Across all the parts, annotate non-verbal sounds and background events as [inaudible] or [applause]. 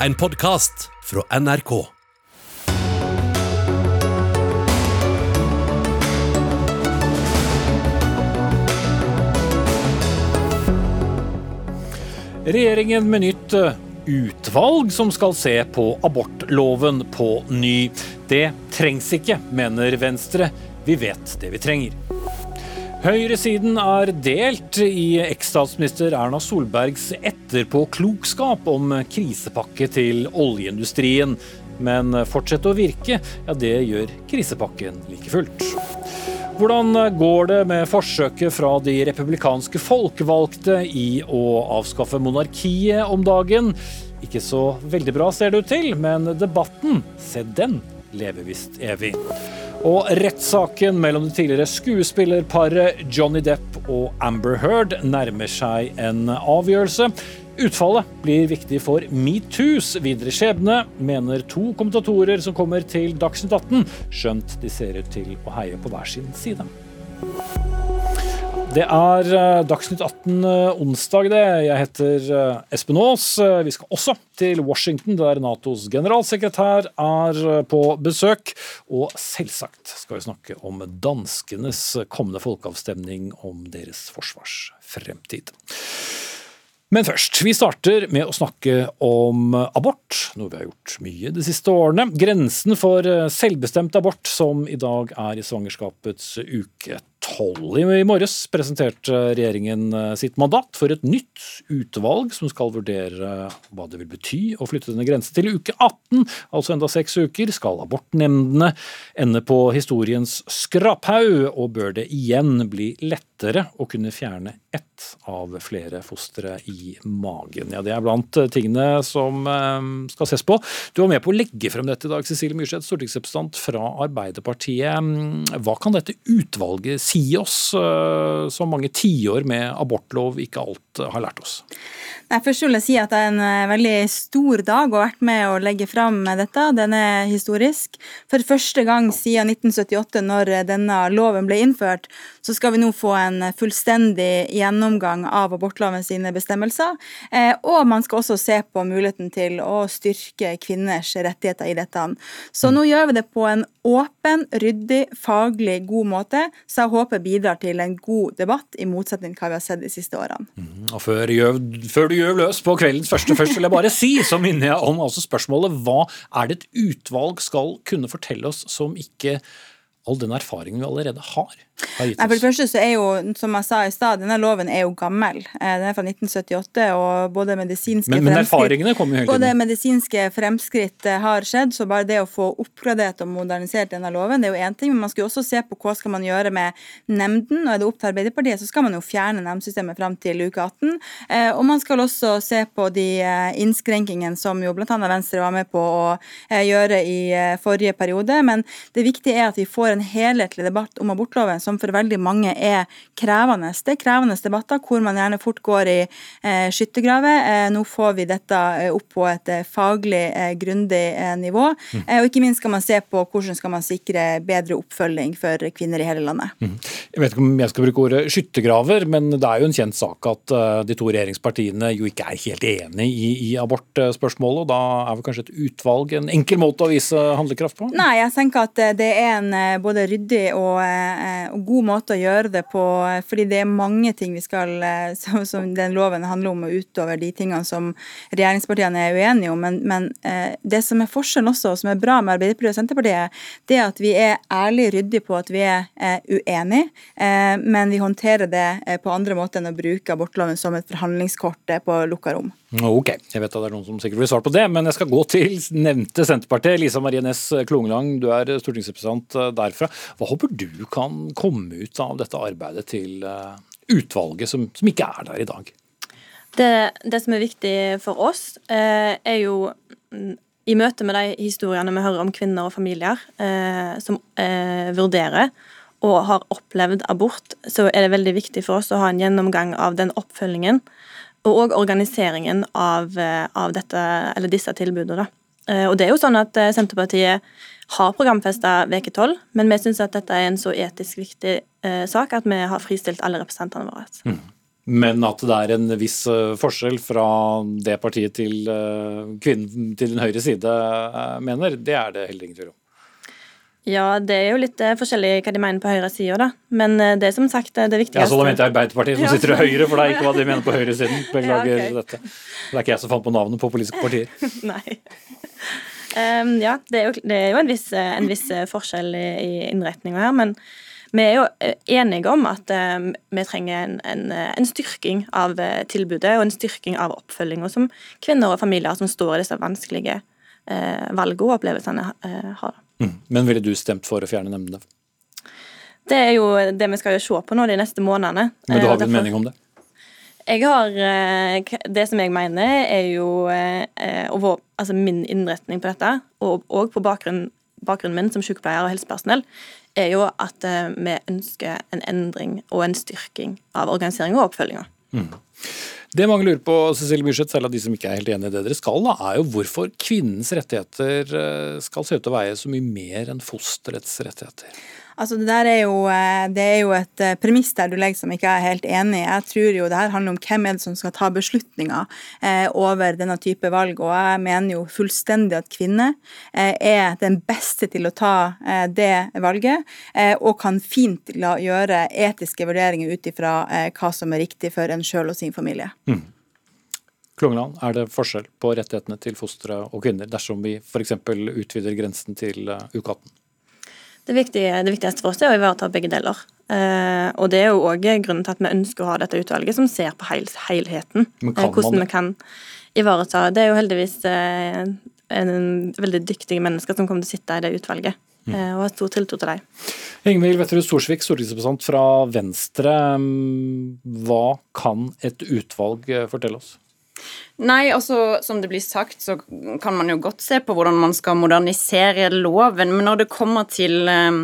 en podkast fra NRK. Regjeringen med nytt eh, utvalg som skal se på abortloven på ny. Det trengs ikke, mener Venstre. Vi vet det vi trenger. Høyresiden er delt i eksstatsminister Erna Solbergs etterpåklokskap om krisepakke til oljeindustrien. Men fortsette å virke, ja det gjør krisepakken like fullt. Hvordan går det med forsøket fra de republikanske folkevalgte i å avskaffe monarkiet om dagen? Ikke så veldig bra ser det ut til, men debatten, se den, lever visst evig. Og rettssaken mellom det tidligere skuespillerparet Johnny Depp og Amber Heard nærmer seg en avgjørelse. Utfallet blir viktig for metoos videre skjebne, mener to kommentatorer som kommer til Dagsnytt 18, skjønt de ser ut til å heie på hver sin side. Det er eh, Dagsnytt 18 eh, onsdag, det. Jeg heter eh, Espen Aas. Vi skal også til Washington, der Natos generalsekretær er på besøk. Og selvsagt skal vi snakke om danskenes kommende folkeavstemning om deres forsvarsfremtid. Men først, vi starter med å snakke om abort, noe vi har gjort mye de siste årene. Grensen for selvbestemt abort, som i dag er i svangerskapets uke tolv. I morges presenterte regjeringen eh, sitt mandat for et nytt utvalg som skal vurdere hva det vil bety å flytte denne grensen til uke 18, altså enda seks uker. Skal abortnemndene ende på historiens skraphaug, og bør det igjen bli lettere å kunne fjerne ett av flere fostre i magen? Ja, Det er blant tingene som eh, skal ses på. Du var med på å legge frem dette i dag, Cecilie Myrseth, stortingsrepresentant fra Arbeiderpartiet. Hva kan dette utvalget si? Si oss, så som mange tiår med abortlov ikke alt eh, har lært oss? Nei, først vil jeg si at det er en eh, veldig stor dag å ha vært med å legge fram dette. Den er historisk. For første gang siden 1978, når denne loven ble innført, så skal vi nå få en fullstendig gjennomgang av abortloven sine bestemmelser. Og man skal også se på muligheten til å styrke kvinners rettigheter i dette. Så nå gjør vi det på en åpen, ryddig, faglig god måte. Så jeg håper bidrar til en god debatt, i motsetning til hva vi har sett de siste årene. Mm, og før, før, du gjør løs på kveldens første først, vil jeg bare si, så minner jeg om altså spørsmålet hva er det et utvalg skal kunne fortelle oss som ikke all den erfaringen vi allerede har? Nei, for det første så er jo, som jeg sa i stad, denne loven er jo gammel. Eh, den er fra 1978, og både medisinske men, men erfaringene kommer jo hele tiden. Både medisinske fremskritt eh, har skjedd, så bare det å få oppgradert og modernisert denne loven, det er jo én ting, men man skal jo også se på hva skal man gjøre med nemnden. og Er det opp til Arbeiderpartiet, så skal man jo fjerne nemndsystemet fram til uke 18. Eh, og man skal også se på de innskrenkingene som jo bl.a. Venstre var med på å gjøre i forrige periode. Men det viktige er at vi får en helhetlig debatt om abortloven som for veldig mange er krevende. Det er krevende debatter hvor man gjerne fort går i eh, skyttergraver. Eh, nå får vi dette eh, opp på et eh, faglig eh, grundig eh, nivå. Mm. og ikke minst skal man se på hvordan skal man sikre bedre oppfølging for kvinner i hele landet. Mm. Jeg vet ikke om jeg skal bruke ordet skyttergraver, men det er jo en kjent sak at de to regjeringspartiene jo ikke er helt enig i, i abortspørsmålet. og Da er vel kanskje et utvalg en enkel måte å vise handlekraft på? Nei, jeg tenker at det er en både ryddig og, og god måte å gjøre det på, fordi det er mange ting vi skal, eh, [laughs] som, den loven handler om, utover de tingene som regjeringspartiene er uenige om. Men, men eh, det som er forskjellen også, og som er bra med Arbeiderpartiet og Senterpartiet, det er at vi er ærlig ryddige på at vi er eh, uenige, eh, men vi håndterer det eh, på andre måter enn å bruke abortloven som et forhandlingskort eh, på lukka rom. Ok, jeg vet at det er noen som sikkert vil svare på det, men jeg skal gå til nevnte Senterpartiet. Lisa Marie Næss Klungelang, du er stortingsrepresentant derfra. Hva håper du kan komme ut av dette arbeidet til eh, utvalget, som, som ikke er der i dag? Det, det, som er viktig for oss, eh, er jo mm, i møte med de historiene vi hører om kvinner og familier eh, som eh, vurderer og har opplevd abort, så er det veldig viktig for oss å ha en gjennomgang av den oppfølgingen og organiseringen av, eh, av dette, disse tilbudene. Eh, og det er jo sånn at eh, Senterpartiet har programfesta uke 12, men vi syns at dette er en så etisk viktig sak at vi har fristilt alle representantene våre. Mm. Men at det er en viss forskjell fra det partiet til kvinnen til den høyre side mener, det er det heller ingen tvil om. Ja, det er jo litt eh, forskjellig hva de mener på høyresida, da. Men eh, det er som sagt eh, det viktigste. Ja, så da mente jeg Arbeiderpartiet som sitter til høyre, for det er ikke hva de mener på høyresiden. [laughs] Beklager Ja, okay. dette. Det er ikke jeg som fant på navnet på politiske partier. [laughs] Nei. Um, ja, det er jo, det er jo en, viss, en viss forskjell i, i innretninga her, men vi er jo enige om at um, vi trenger en, en, en styrking av tilbudet og en styrking av oppfølginga som kvinner og familier som står i disse vanskelige uh, valgene og opplevelsene, uh, har. Mm. Men ville du stemt for å fjerne nemndene? Det er jo det vi skal jo se på nå de neste månedene. Men du Eh, har og vel en mening om det? Jeg har eh, Det som jeg mener, er jo eh, eh, altså min innretning på dette, og, på bakgrunn, bakgrunnen min som sykepleier og helsepersonell, er jo at eh, vi ønsker en endring og en styrking av organisering og oppfølginga. Det mange lurer på, Cecilie Myrseth, selv av de som ikke er helt enig i det dere skal, da, er jo hvorfor kvinnens rettigheter eh, skal se ut til å veie så mye mer enn fosterets rettigheter. Altså Det der er jo, eh, det er jo et eh, premiss der du legger som ikke er helt enig. Jeg tror jo det her handler om hvem er det som skal ta beslutninger eh, over denne type valg. Og jeg mener jo fullstendig at kvinner er den beste til å ta det valget, og kan fint la gjøre etiske vurderinger ut ifra hva som er riktig for en sjøl og sin familie. Klungeland, er det forskjell på rettighetene til fostre og kvinner dersom vi f.eks. utvider grensen til uke 18? Det, viktige, det viktigste for oss er å ivareta begge deler. Eh, og det er jo òg grunnen til at vi ønsker å ha dette utvalget som ser på hel, helheten. Men kan eh, hvordan man vi kan ivareta Det er jo heldigvis eh, en veldig dyktige mennesker som kommer til å sitte i det utvalget. Mm. eh, og har stor tiltro til dem. Ingvild Wetterud Storsvik, stortingsrepresentant fra Venstre. Hva kan et utvalg eh, fortelle oss? Nei, altså som det blir sagt, så kan man jo godt se på hvordan man skal modernisere loven, men når det kommer til eh,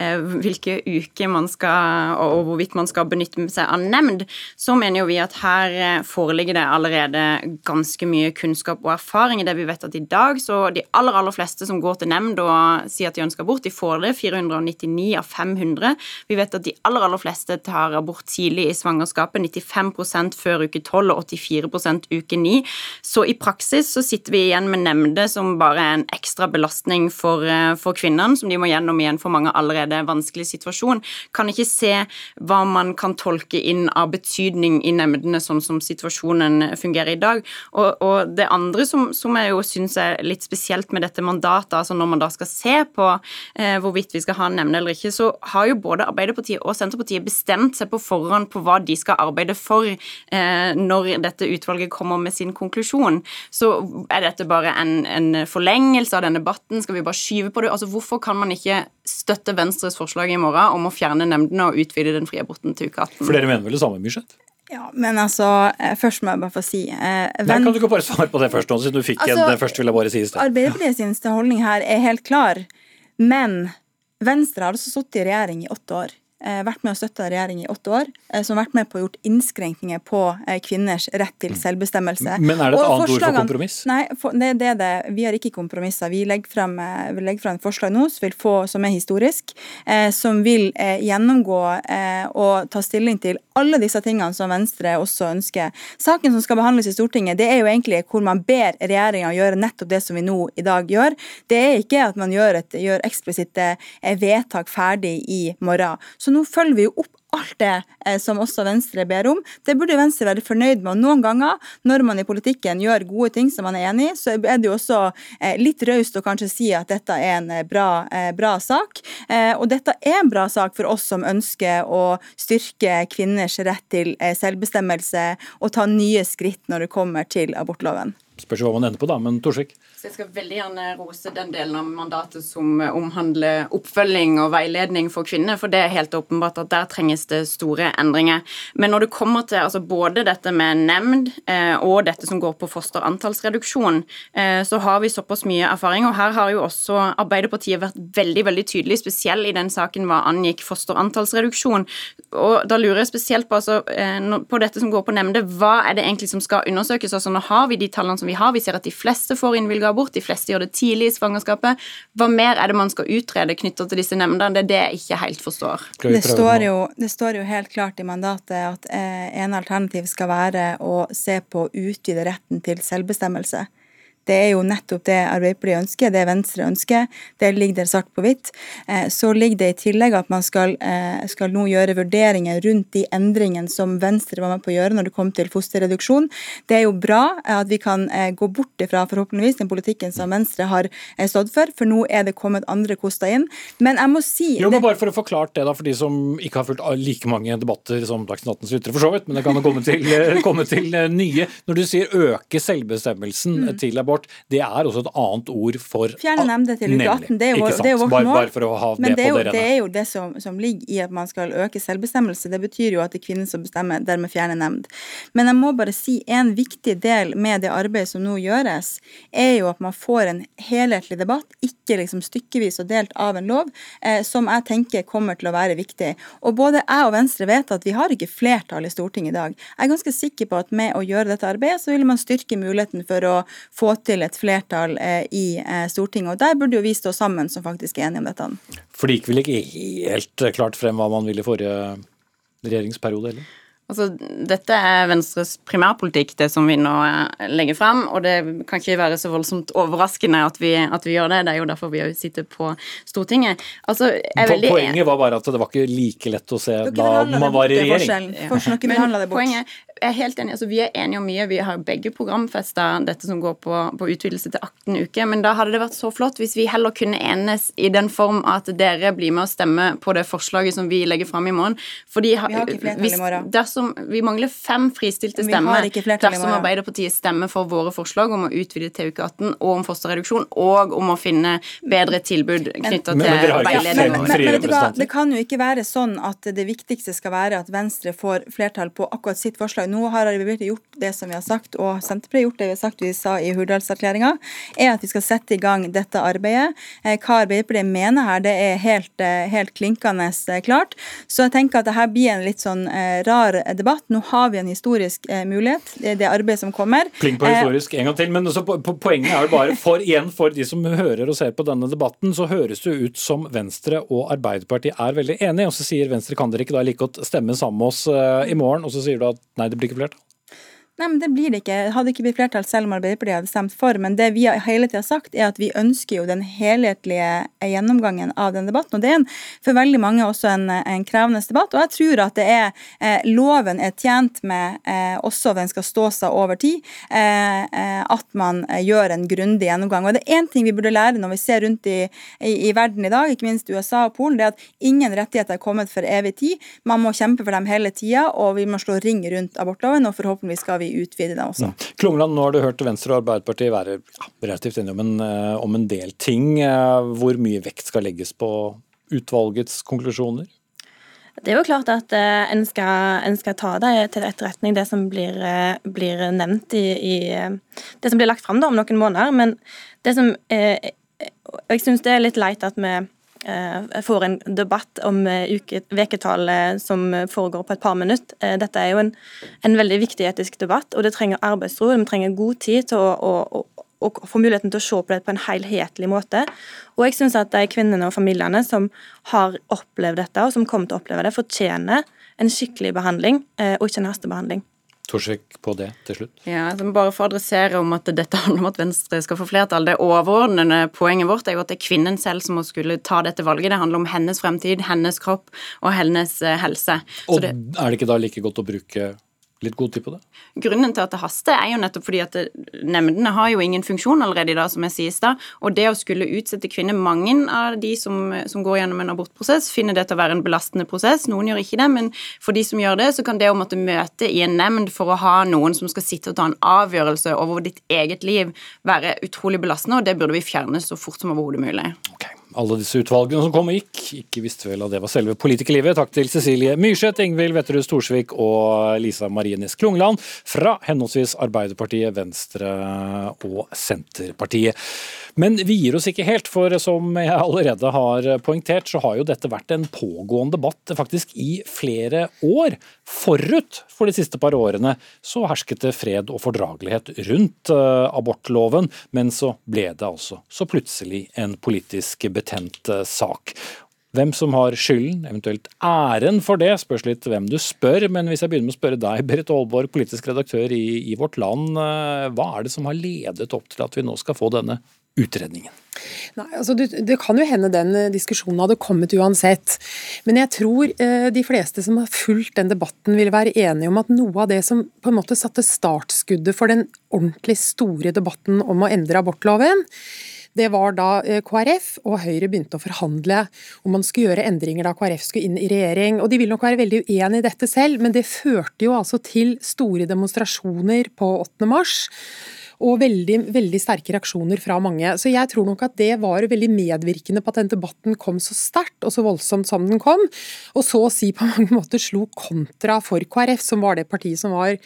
eh, hvilke uker man skal, og, hvorvidt man skal benytte seg av nemnd, så mener jo vi at her eh, foreligger det allerede ganske mye kunnskap og erfaring i det vi vet at i dag, så de aller, aller fleste som går til nemnd og sier at de ønsker abort, de får det, 499 av 500. Vi vet at de aller, aller fleste tar abort tidlig i svangerskapet, 95% før uke 12 og 84% uke 9. Så i praksis så sitter vi igjen med nemnder som bare er en ekstra belastning for, eh, for kvinnene, som de må gjennom igjen for mange allerede vanskelig situasjon. Kan ikke se hva man kan tolke inn av betydning i nemndene, sånn som situasjonen fungerer i dag. Og, og det andre som, som jeg jo syns er litt spesielt med dette mandatet, altså når man da skal se på eh, hvorvidt vi skal ha en nemnd eller ikke, så har jo både Arbeiderpartiet og Senterpartiet bestemt seg på forhånd på hva de skal arbeide for eh, når dette utvalget kommer med sin konklusjon. Så er dette bare en, en forlengelse av den debatten? Skal vi bare skyve på det? Altså Hvorfor kan man ikke støtte Venstres forslag i morgen om å fjerne nemndene og utvide den frie aborten til uke 18? For dere mener vel det samme, Myrseth? Ja, men altså, eh, først må jeg bare få si eh, Nei, kan du ikke bare svare på det først nå, siden du fikk Altså, en først, vil jeg bare si i sted. Arbeiderpartiets holdning her er helt klar, men Venstre har altså sittet i regjering i åtte år. Eh, Vært med og støtta regjering i åtte år, eh, som har vært med på å gjort innskrenkninger på eh, kvinners rett til selvbestemmelse. Men er det et Og annet ord for kompromiss? Nei, for, det, det det. Vi har ikke kompromisser. Vi legger frem, vi legger frem et forslag nå som, vil få, som er historisk, eh, som vil eh, gjennomgå eh, og ta stilling til alle disse tingene som Venstre også ønsker. Saken som skal behandles i Stortinget, det er jo egentlig hvor man ber regjeringa gjøre nettopp det som vi nå i dag gjør. Det er ikke at man gjør, et, gjør eksplisitte vedtak ferdig i morgen. Så nå følger vi jo opp alt det eh, som også Venstre ber om. Det burde Venstre være fornøyd med. Noen ganger, når man i politikken gjør gode ting som man er enig i, så er det jo også eh, litt raust å kanskje si at dette er en eh, bra, bra sak. Og dette er en bra sak for oss som ønsker å styrke kvinners rett til selvbestemmelse og ta nye skritt når det kommer til abortloven. Spørs hva man ender på, da, men Torsvik. Jeg skal veldig gjerne rose den delen av mandatet som eh, omhandler oppfølging og veiledning for kvinner, for det er helt åpenbart at der trenges det store endringer. Men når det kommer til altså både dette med nemnd eh, og dette som går på fosterantallsreduksjon, eh, så har vi såpass mye erfaring, og her har jo også Arbeiderpartiet vært veldig, veldig tydelig, spesielt i den saken hva angikk fosterantallsreduksjon. Og da lurer jeg spesielt på, altså, eh, på dette som går på nemnde, hva er det egentlig som skal undersøkes? Altså, nå har vi de tallene som vi har. Vi ser at de fleste får innvilga abort, de fleste gjør det tidlig i svangerskapet. Hva mer er det man skal utrede knyttet til disse nemndene? Det er det jeg ikke helt forstår. Det står, jo, det står jo helt klart i mandatet at eh, en alternativ skal være å se på å utvide retten til selvbestemmelse. Det er jo nettopp det Arbeiderpartiet ønsker, det Venstre ønsker. Det ligger der svart på hvitt. Eh, så ligger det i tillegg at man skal, eh, skal, nå gjøre vurderinger rundt de endringene som Venstre var med på å gjøre når det kom til fosterreduksjon. Det er jo bra at vi kan eh, gå bort ifra forhåpentligvis den politikken som Venstre har stått for, for nå er det kommet andre koster inn. Men jeg må si Jo, men Bare for å forklare det, da, for de som ikke har fulgt like mange debatter som Dagsnytt 18s lyttere, for så vidt, men det kan jo komme [laughs] komme til nye. Når du sier øke selvbestemmelsen mm. til abort, abort, det er også et annet ord for Fjerne nemnde til uke 18. Det er jo, det er jo vårt bare, mål. Bare ha Men det, det, jo, det er jo det som, som, ligger i at man skal øke selvbestemmelse. Det betyr jo at det er kvinnen som bestemmer, dermed fjerne nemnd. Men jeg må bare si en viktig del med det arbeidet som nå gjøres, er jo at man får en helhetlig debatt, ikke liksom stykkevis og delt av en lov, eh, som jeg tenker kommer til å være viktig. Og både jeg og Venstre vet at vi har ikke flertall i Stortinget i dag. Jeg er ganske sikker på at med å gjøre dette arbeidet, så vil man styrke muligheten for å få til et flertall eh, i eh, Stortinget. og Der burde jo vi stå sammen som faktisk er enige om dette. For det gikk vel ikke helt klart frem hva man ville i forrige regjeringsperiode, eller? Altså, dette er Venstres primærpolitikk, det som vi nå eh, legger frem. Og det kan ikke være så voldsomt overraskende at vi, at vi gjør det. Det er jo derfor vi sitter på Stortinget. Altså, Poenget var bare at det var ikke like lett å se da man var i regjering. Men poenget jeg er helt enig. altså Vi er enige om mye. Vi har begge programfesta dette som går på, på, utvidelse til 18 uker. Men da hadde det vært så flott hvis vi heller kunne enes i den form at dere blir med og stemmer på det forslaget som vi legger fram i morgen. Fordi vi har ikke flertall i morgen. Dersom vi mangler fem fristilte stemmer dersom Arbeiderpartiet stemmer for våre forslag om å utvide til uke 18 og om fosterreduksjon, og om å finne bedre tilbud knytta til veiledning. Men, men, men, det kan jo ikke være sånn at det viktigste skal være at Venstre får flertall på akkurat sitt forslag. Nå har Arbeiderpartiet gjort det som vi har sagt, og Senterpartiet har gjort det vi har sagt vi sa i Hurdalserklæringa, er at vi skal sette i gang dette arbeidet. Eh, hva Arbeiderpartiet mener her, det er helt, eh, helt klinkende eh, klart. Så jeg tenker at det her blir en litt sånn rar debatt. Nå har vi en historisk mulighet, det, det arbeidet som kommer. Kling på historisk en gang til, men poenget er jo bare for, igjen for de som hører og ser på denne debatten, så høres det ut som Venstre og Arbeiderpartiet er veldig enige. Og så sier Venstre kan dere ikke da like godt stemme sammen med oss i morgen, og så sier du at nei, det blir ikke flertall? Nei, men Det blir det ikke. Det hadde ikke blitt flertall selv om Arbeiderpartiet hadde stemt for. Men det vi har hele tida sagt, er at vi ønsker jo den helhetlige gjennomgangen av den debatten. Og det er en, for veldig mange også en, en, krevende debatt. Og jeg tror at det er eh, loven er tjent med, eh, også den skal stå seg over tid, eh, eh at man gjør en grundig gjennomgang. Og det er én ting vi burde lære når vi ser rundt i, i, i, verden i dag, ikke minst USA og Polen, det er at ingen rettigheter er kommet for evig tid. Man må kjempe for dem hele tida, og vi må slå ring rundt abortloven, og forhåpentligvis skal vi utvide det også. Mm. Klungland, nå har du hørt Venstre og Arbeiderpartiet være ja, relativt enige om en, eh, om en del ting. Eh, hvor mye vekt skal legges på utvalgets konklusjoner? Det er jo klart at uh, en, skal, en, skal, ta det til etterretning, det som blir, blir nevnt i, i Det som blir lagt fram om noen måneder. Men det som Jeg syns det er litt leit at vi Eh, får en debatt om eh, uketallet som foregår på et par minutter. Eh, dette er jo en, en, veldig viktig etisk debatt, og det trenger arbeidsro. Vi trenger god tid til å, å, å, å, få muligheten til å se på det på en helhetlig måte. Og jeg syns at de kvinnene og familiene som har opplevd dette, og som kommer til å oppleve det, fortjener en skikkelig behandling, og ikke en hastebehandling. Torsvik på det til slutt? Ja, Bare for å adressere om at dette handler om at Venstre skal få flertall. Det overordnede poenget vårt er jo at det er kvinnen selv som må skulle ta dette valget. Det handler om hennes fremtid, hennes kropp og hennes eh, helse. Og det, er det ikke da like godt å bruke litt god tid på det? Grunnen til at det haster, er jo nettopp fordi at nemndene har jo ingen funksjon allerede i dag, som jeg sier i stad. Og det å skulle utsette kvinner Mange av de som, som, går gjennom en abortprosess, finner det til å være en belastende prosess. Noen gjør ikke det, men for de som gjør det, så kan det å måtte møte i en nemnd for å ha noen som skal sitte og ta en avgjørelse over ditt eget liv, være utrolig belastende, og det burde vi fjerne så fort som overhodet mulig. Okay alle disse utvalgene som kom og gikk. Ikke visste vel at det var selve politikerlivet. Takk til Cecilie Myrseth, Ingvild Wetterhus Thorsvik og Lisa Marie Næss Klungland fra henholdsvis Arbeiderpartiet, Venstre og Senterpartiet. Men vi gir oss ikke helt, for som jeg allerede har poengtert, så har jo dette vært en pågående debatt faktisk i flere år. Forut for de siste par årene så hersket det fred og fordragelighet rundt uh, abortloven, men så ble det altså så plutselig en politisk betent uh, sak. Hvem som har skylden, eventuelt æren for det, spørs litt hvem du spør. Men hvis jeg begynner med å spørre deg, Berit Aalborg, politisk redaktør i, i Vårt Land. Eh, hva er det som har ledet opp til at vi nå skal få denne utredningen? Nei, altså det, det, kan jo hende den eh, diskusjonen hadde kommet uansett. Men jeg tror eh, de fleste som har fulgt den debatten vil være enige om at noe av det som på en måte satte startskuddet for den ordentlig store debatten om å endre abortloven, det var da eh, KrF og Høyre begynte å forhandle om man skulle gjøre endringer da KrF skulle inn i regjering. Og De vil nok være veldig uenig i dette selv, men det førte jo altså til store demonstrasjoner på 8. mars og veldig, veldig, sterke reaksjoner fra mange. Så jeg tror nok at det var veldig medvirkende på at den debatten kom så sterkt og så voldsomt som den kom, og så å si på [laughs] mange måter slo kontra for KrF, som var det partiet som var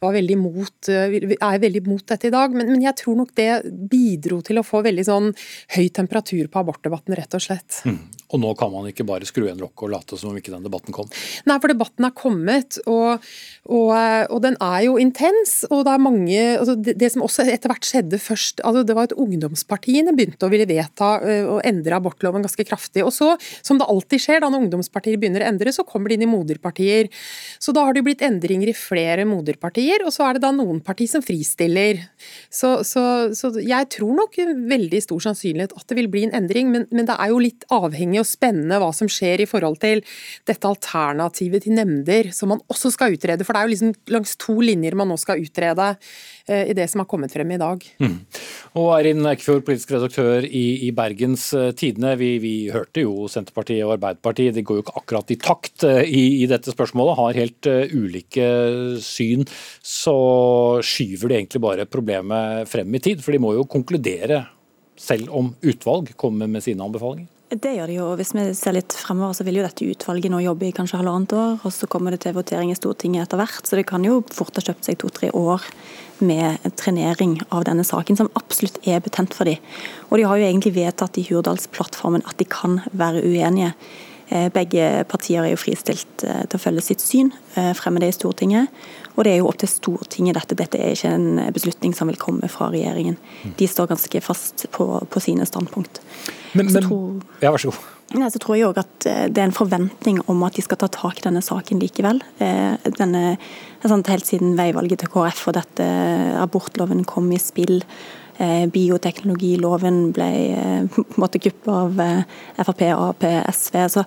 var veldig mot, eh, er veldig mot dette i dag. Men, men, jeg tror nok det bidro til å få veldig sånn høy temperatur på abortdebatten, rett og slett. Mm. Og nå kan man ikke bare skru igjen lokket og late som om ikke den debatten kom? Nei, for debatten er kommet, og, og, og den er jo intens. Og det er mange altså det, det, som også etter hvert skjedde først altså Det var at ungdomspartiene begynte å ville vedta å endre abortloven ganske kraftig. Og så, som det alltid skjer da når ungdomspartier begynner å endre, så kommer de inn i moderpartier. Så da har det blitt endringer i flere moderpartier og så er det da noen partier som fristiller. Så, så, så jeg tror nok veldig stor sannsynlighet at det vil bli en endring, men, men, det er jo litt avhengig og spennende hva som skjer i forhold til dette alternativet til nemnder, som man også skal utrede. For det er jo liksom langs to linjer man nå skal utrede eh, i det som har kommet frem i dag. Mm. Og Eirin Eikefjord, politisk redaktør i, i Bergens eh, Tidende. Vi, vi, hørte jo Senterpartiet og Arbeiderpartiet, de går jo ikke akkurat i takt eh, i, i dette spørsmålet, har helt ulike syn så skyver de egentlig bare problemet frem i tid. For de må jo konkludere selv om utvalg kommer med sine anbefalinger. Det gjør det jo. Hvis vi ser litt fremover, så vil jo dette utvalget nå jobbe i kanskje halvannet år. Og så kommer det til votering i Stortinget etter hvert. Så det kan jo fort ha kjøpt seg to-tre år med trenering av denne saken, som absolutt er betent for dem. Og de har jo egentlig vedtatt i Hurdalsplattformen at de kan være uenige. Eh, begge partier er jo fristilt eh, til å følge sitt syn, eh, fremme det i Stortinget. Og det er jo opp til Stortinget dette. Dette er ikke en beslutning som vil komme fra regjeringen. De står ganske fast på, på sine standpunkt. Men, men tror, ja, vær så god. Ja, så tror jeg òg at det er en forventning om at de skal ta tak i denne saken likevel. Denne, sånn, helt siden veivalget til KrF og dette abortloven kom i spill, bioteknologiloven ble eh, [laughs] på en måte kuppet av eh, Frp, Ap, SV. Så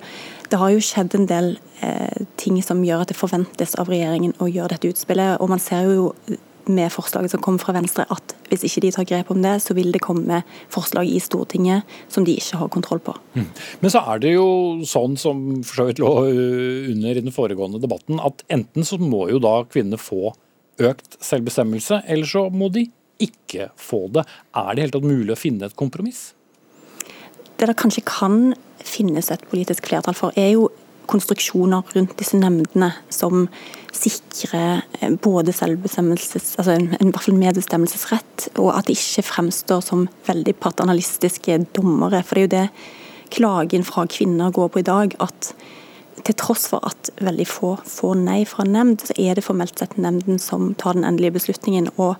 det har jo skjedd en del ting som gjør at det forventes av regjeringen å gjøre dette utspillet. Og man ser jo med forslaget som kom fra Venstre at hvis ikke de tar grep om det, så vil det komme forslag i Stortinget som de ikke har kontroll på. Mm. Men så er det jo sånn som for så vidt lå under i den foregående debatten, at enten så må jo da kvinnene få økt selvbestemmelse, eller så må de ikke få det. Er det helt tatt mulig å finne et kompromiss? Det det kanskje kan finnes et politisk flertall for, er jo konstruksjoner rundt disse nemndene som sikrer eh, både selvbestemmelses, altså en, en, en medbestemmelsesrett, og at de ikke fremstår som veldig paternalistiske dommere. For det er jo det klagen fra kvinner går på i dag. at til tross for at veldig få får nei fra nemnd, så er det formelt sett nemnden som tar den endelige beslutningen. og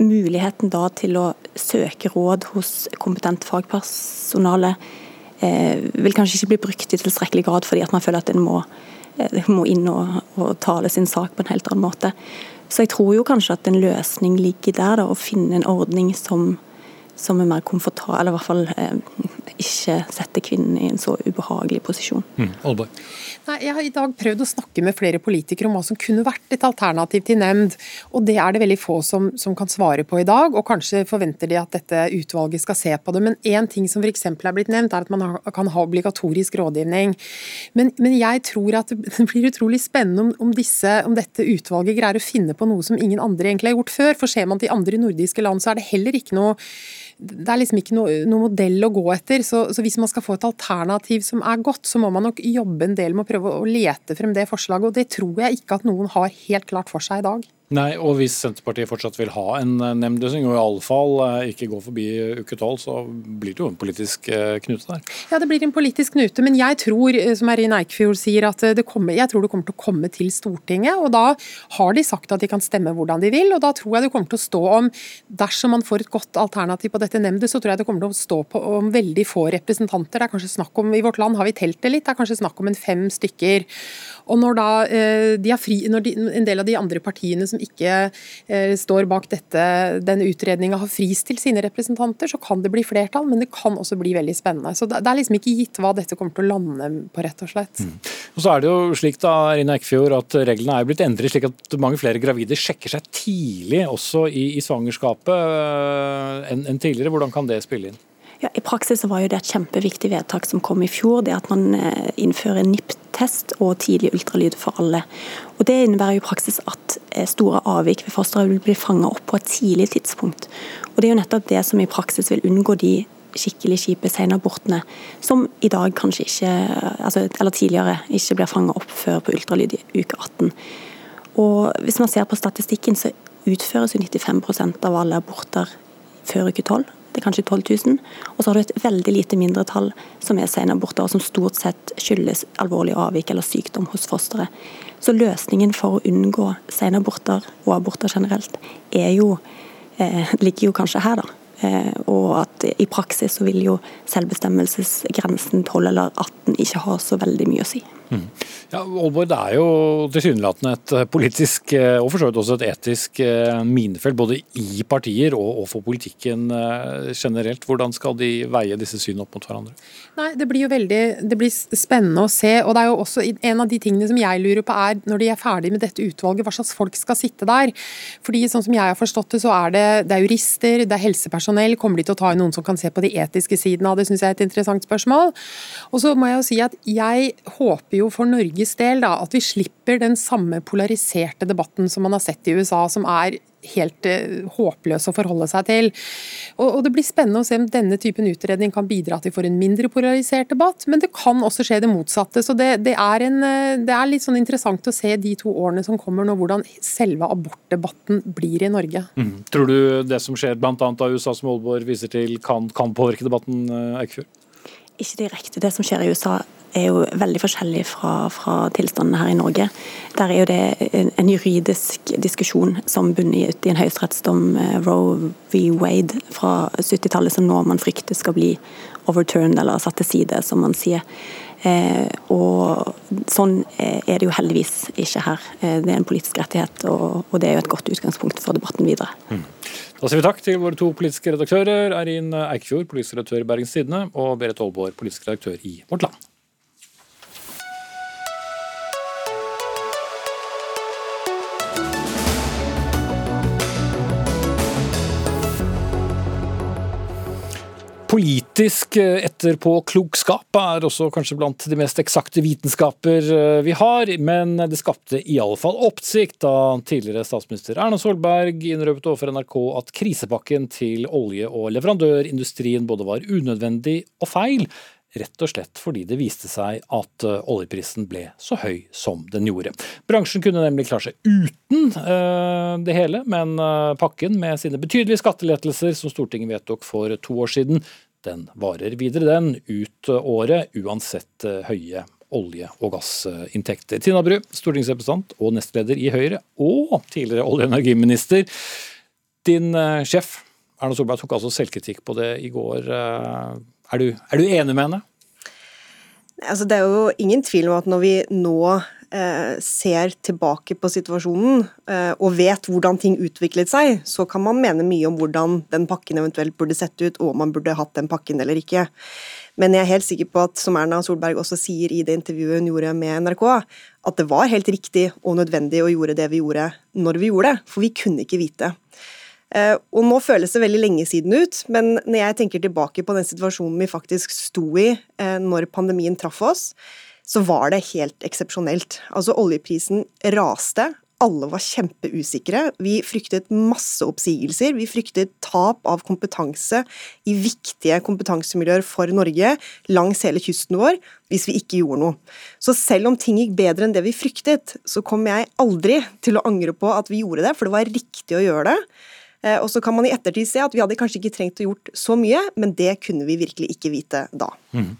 muligheten da til å søke råd hos kompetent fagpersonale eh, vil kanskje ikke bli brukt i tilstrekkelig grad fordi at man føler at en må, eh, må inn og, og, tale sin sak på en helt annen måte. Så jeg tror jo kanskje at en løsning ligger der, da, å finne en ordning som, som er mer komfortabel, eller i hvert fall eh, ikke setter kvinnen i en så ubehagelig posisjon. Mm. Nei, jeg har i dag prøvd å snakke med flere politikere om hva som kunne vært et alternativ til nemnd, og det er det veldig få som, som kan svare på i dag. og Kanskje forventer de at dette utvalget skal se på det. Men én ting som f.eks. er blitt nevnt, er at man kan ha obligatorisk rådgivning. Men, men jeg tror at [laughs] det blir utrolig spennende om, om, disse, om dette utvalget greier å finne på noe som ingen andre egentlig har gjort før. For ser man til andre nordiske land, så er det heller ikke noe det er liksom ikke noe, noe modell å gå etter. Så, så, hvis man skal få et alternativ som er godt, så må man nok jobbe en del med å prøve å lete frem det forslaget. Og det tror jeg ikke at noen har helt klart for seg i dag. Nei, og hvis Senterpartiet fortsatt vil ha en eh, nemndløsning, og iallfall eh, ikke gå forbi uke tolv, så blir det jo en politisk eh, knute der. Ja, det blir en politisk knute, men jeg tror, som Erin Eikfjord sier, at det kommer, jeg tror det kommer til å komme til Stortinget. Og da har de sagt at de kan stemme hvordan de vil, og da tror jeg det kommer til å stå om Dersom man får et godt alternativ på dette nemndet, så tror jeg det kommer til å stå på om veldig få representanter. Det er kanskje snakk om, I vårt land har vi telt det litt, det er kanskje snakk om en fem stykker. Og når da de fri, når de, en del av de andre partiene som ikke eh, står bak dette, denne utredninga har fristilt sine representanter, så kan det bli flertall, men det kan også bli veldig spennende. Så Det er liksom ikke gitt hva dette kommer til å lande på, rett og slett. Mm. Og så er det jo slik da, Rina Ekfjord, at Reglene er blitt endret slik at mange flere gravide sjekker seg tidlig også i, i svangerskapet eh, enn en tidligere. Hvordan kan det spille inn? Ja, I praksis var jo det et kjempeviktig vedtak som kom i fjor, det at man innfører innfører NIPT-test og tidlig ultralyd for alle. Og Det innebærer i praksis at eh, store avvik ved fosteret vil bli fanget opp på et tidlig tidspunkt. Og Det er jo nettopp det som i praksis vil unngå de skikkelig kjipe senabortene, som i dag kanskje ikke, altså, eller tidligere ikke blir fanget opp før på ultralyd i uke 18. Og Hvis man ser på statistikken, så utføres jo 95% av alle aborter før uke 12 det er kanskje 12 000. Og så har du et veldig lite mindretall som er senaborter, og som stort sett skyldes alvorlig avvik eller sykdom hos fosteret. Så løsningen for å unngå senaborter og aborter generelt er jo, eh, ligger jo kanskje her, da. Eh, og at i praksis så vil jo selvbestemmelsesgrensen 12 eller 18 ikke ha så veldig mye å si. Ja, Aalborg, Det er jo tilsynelatende et eh, politisk eh, og for så vidt også et etisk eh, minefelt, både i partier og, for politikken generelt. Hvordan skal de veie disse synene opp mot hverandre? Nei, Det blir jo veldig det blir spennende å se. og det er jo også En av de tingene som jeg lurer på er, når de er ferdig med dette utvalget, hva slags folk skal sitte der. Fordi sånn som jeg har forstått det, så er det, det er jurister, det er helsepersonell. Kommer de til å ta inn noen som kan se på de etiske sidene av det, syns jeg er et interessant spørsmål. Og så må jeg jo si at jeg håper jo for Norges del da, at vi slipper den samme polariserte debatten som man har sett i USA, som er helt uh, håpløs å forholde seg til. Og, og, Det blir spennende å se om denne typen utredning kan bidra til for en mindre polarisert debatt, men det kan også skje det motsatte. så Det, det, er, en, uh, det er, litt sånn interessant å se de to årene som kommer nå, hvordan selve abortdebatten blir i Norge. Mm. Tror du det som skjer bl.a. av USA, som Aalborg viser til, kan, kan påvirke debatten, Eikefjord? Ikke direkte. Det som skjer i USA er jo veldig forskjellig fra, fra tilstandene her i Norge. Der er jo det en, juridisk diskusjon som bunner ut i en høyesterettsdom, eh, Roe v. Wade fra 70-tallet, som nå man frykter skal bli overturned eller satt til side, som man sier. Eh, og sånn er det jo heldigvis ikke her. Eh, det er en politisk rettighet, og, og det er jo et godt utgangspunkt for debatten videre. Mm. Da sier vi takk til våre to politiske redaktører, Eirin Eikfjord, politisk redaktør i Bergens Tidende, og Berit Aalborg, politisk redaktør i Vårt Land. Politisk eh, etterpåklokskap er også kanskje blant de mest eksakte vitenskaper eh, vi har, men det skapte i alle fall oppsikt da tidligere statsminister Erna Solberg innrømmet overfor NRK at krisepakken til olje- og leverandørindustrien både var unødvendig og feil, rett og slett fordi det viste seg at eh, oljeprisen ble så høy som den gjorde. Bransjen kunne nemlig klare seg uten det hele, men pakken med sine betydelige skattelettelser som Stortinget vedtok for to år siden, den varer videre, den, ut året, uansett eh, høye olje- og gassinntekter. Tina Bru, stortingsrepresentant og nestleder i Høyre, og tidligere olje- og energiminister. Din eh, sjef Erna Solberg tok altså selvkritikk på det i går. Er du, er du enig med henne? Altså, det er jo ingen tvil om at når vi nå eh, ser tilbake på situasjonen eh, og vet hvordan ting utviklet seg, så kan man mene mye om hvordan den pakken eventuelt burde sett ut, og om man burde hatt den pakken eller ikke. Men jeg er helt sikker på at, som Erna Solberg også sier i det intervjuet hun gjorde med NRK, at det var helt riktig og nødvendig å gjøre det vi gjorde når vi gjorde det, for vi kunne ikke vite. Eh, og nå føles det veldig lenge siden ut, men når jeg tenker tilbake på den situasjonen vi faktisk sto i eh, når pandemien traff oss, så var det helt eksepsjonelt. Altså oljeprisen raste, alle var kjempeusikre. Vi fryktet masse oppsigelser. Vi fryktet tap av kompetanse i viktige kompetansemiljøer for Norge langs hele kysten vår hvis vi ikke gjorde noe. Så selv om ting gikk bedre enn det vi fryktet, så kom jeg aldri til å angre på at vi gjorde det, for det var riktig å gjøre det. Eh, og så kan man i ettertid se at vi hadde kanskje ikke trengt å gjort så mye, men det kunne vi virkelig ikke vite da. Mm.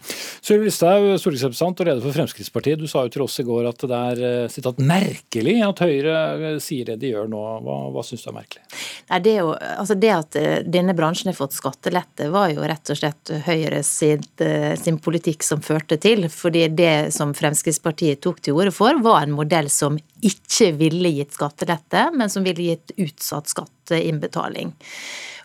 Sylvi Listhaug, stortingsrepresentant og leder for Fremskrittspartiet. Du sa jo til oss i går at det er sitat, merkelig at Høyre eh, sier det de gjør nå. Hva, hva syns du er merkelig? Nei, det, jo, altså det, at denne bransjen har fått skattelette, var jo rett og slett Høyre sin, sin politikk som førte til. fordi det som Fremskrittspartiet tok til orde for, var en modell som ikke ville gitt skattelette, men som ville gitt utsatt skatteinnbetaling.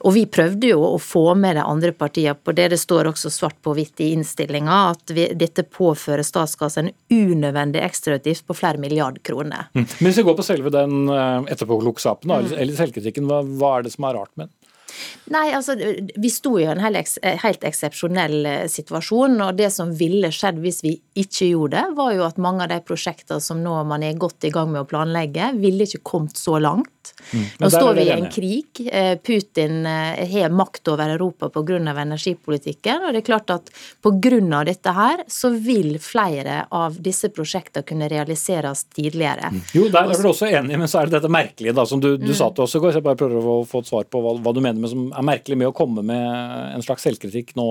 Og vi prøvde jo å få med de andre partiene på det. Det står også svart på hvitt i innstillinga at vi, dette påfører statskassa en unødvendig ekstrautgift på flere milliard kroner. Mm. Men hvis vi går på selve den eh, etterpåklokskapen, mm. eller selvkritikken, hva, hva er det som er rart med den? Nei, altså vi sto i en helt, eksepsjonell eh, situasjon. Og det som ville skjedd hvis vi ikke gjorde det, var jo at mange av de prosjektene som nå man er godt i gang med å planlegge, ville ikke kommet så langt. Mm. Nå står vi i en krig. Eh, Putin eh, har makt over Europa pga. energipolitikken. Og det er klart at pga. dette her, så vil flere av disse prosjektene kunne realiseres tidligere. Mm. Jo, der er vi også enige, men så er det dette merkelige da, som du, du mm. sa til oss i går. Så jeg bare prøver å få et svar på hva, hva du mener med som er merkelig med å komme med en slags selvkritikk nå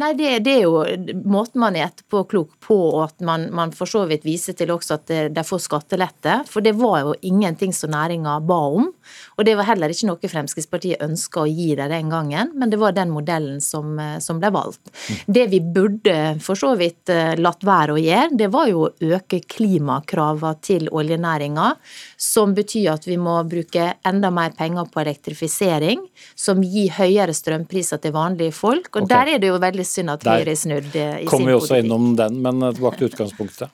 Nei, det, det, er jo måten man er etterpåklok på, og at man, man for så vidt viser til også at de får skattelette. For det var jo ingenting som næringa ba om. Og det var heller ikke noe Fremskrittspartiet ønska å gi dem den gangen, men det var den modellen som, som ble valgt. Det vi burde for så vidt eh, latt være å gjøre, det var jo å øke klimakravene til oljenæringa, som betyr at vi må bruke enda mer penger på elektrifisering, som gir høyere strømpriser til vanlige folk. Og okay. der er det jo veldig synd at Høyre snudde i sin politikk. Kommer vi også innom den, men tilbake til utgangspunktet.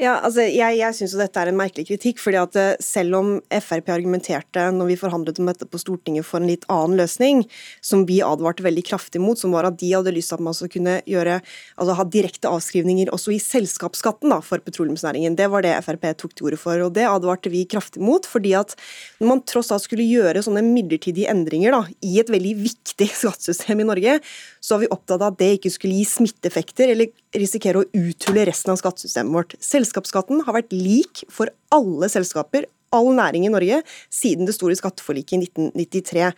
Ja, altså Jeg, jeg syns dette er en merkelig kritikk. fordi at eh, Selv om Frp argumenterte når vi forhandlet om dette på Stortinget for en litt annen løsning, som vi advarte veldig kraftig mot, som var at de hadde lyst til at man skulle kunne gjøre, altså ha direkte avskrivninger også i selskapsskatten da, for petroleumsnæringen. Det var det Frp tok til orde for, og det advarte vi kraftig mot. fordi at når man tross alt skulle gjøre sånne midlertidige endringer da, i et veldig viktig [laughs] skattesystem i Norge, så var vi opptatt av at det ikke skulle gi smitteeffekter eller risikere å uthule resten av skattesystemet vårt. Selskapsskatten har vært lik for alle selskaper all næring i Norge siden det store skatteforliket i 1993.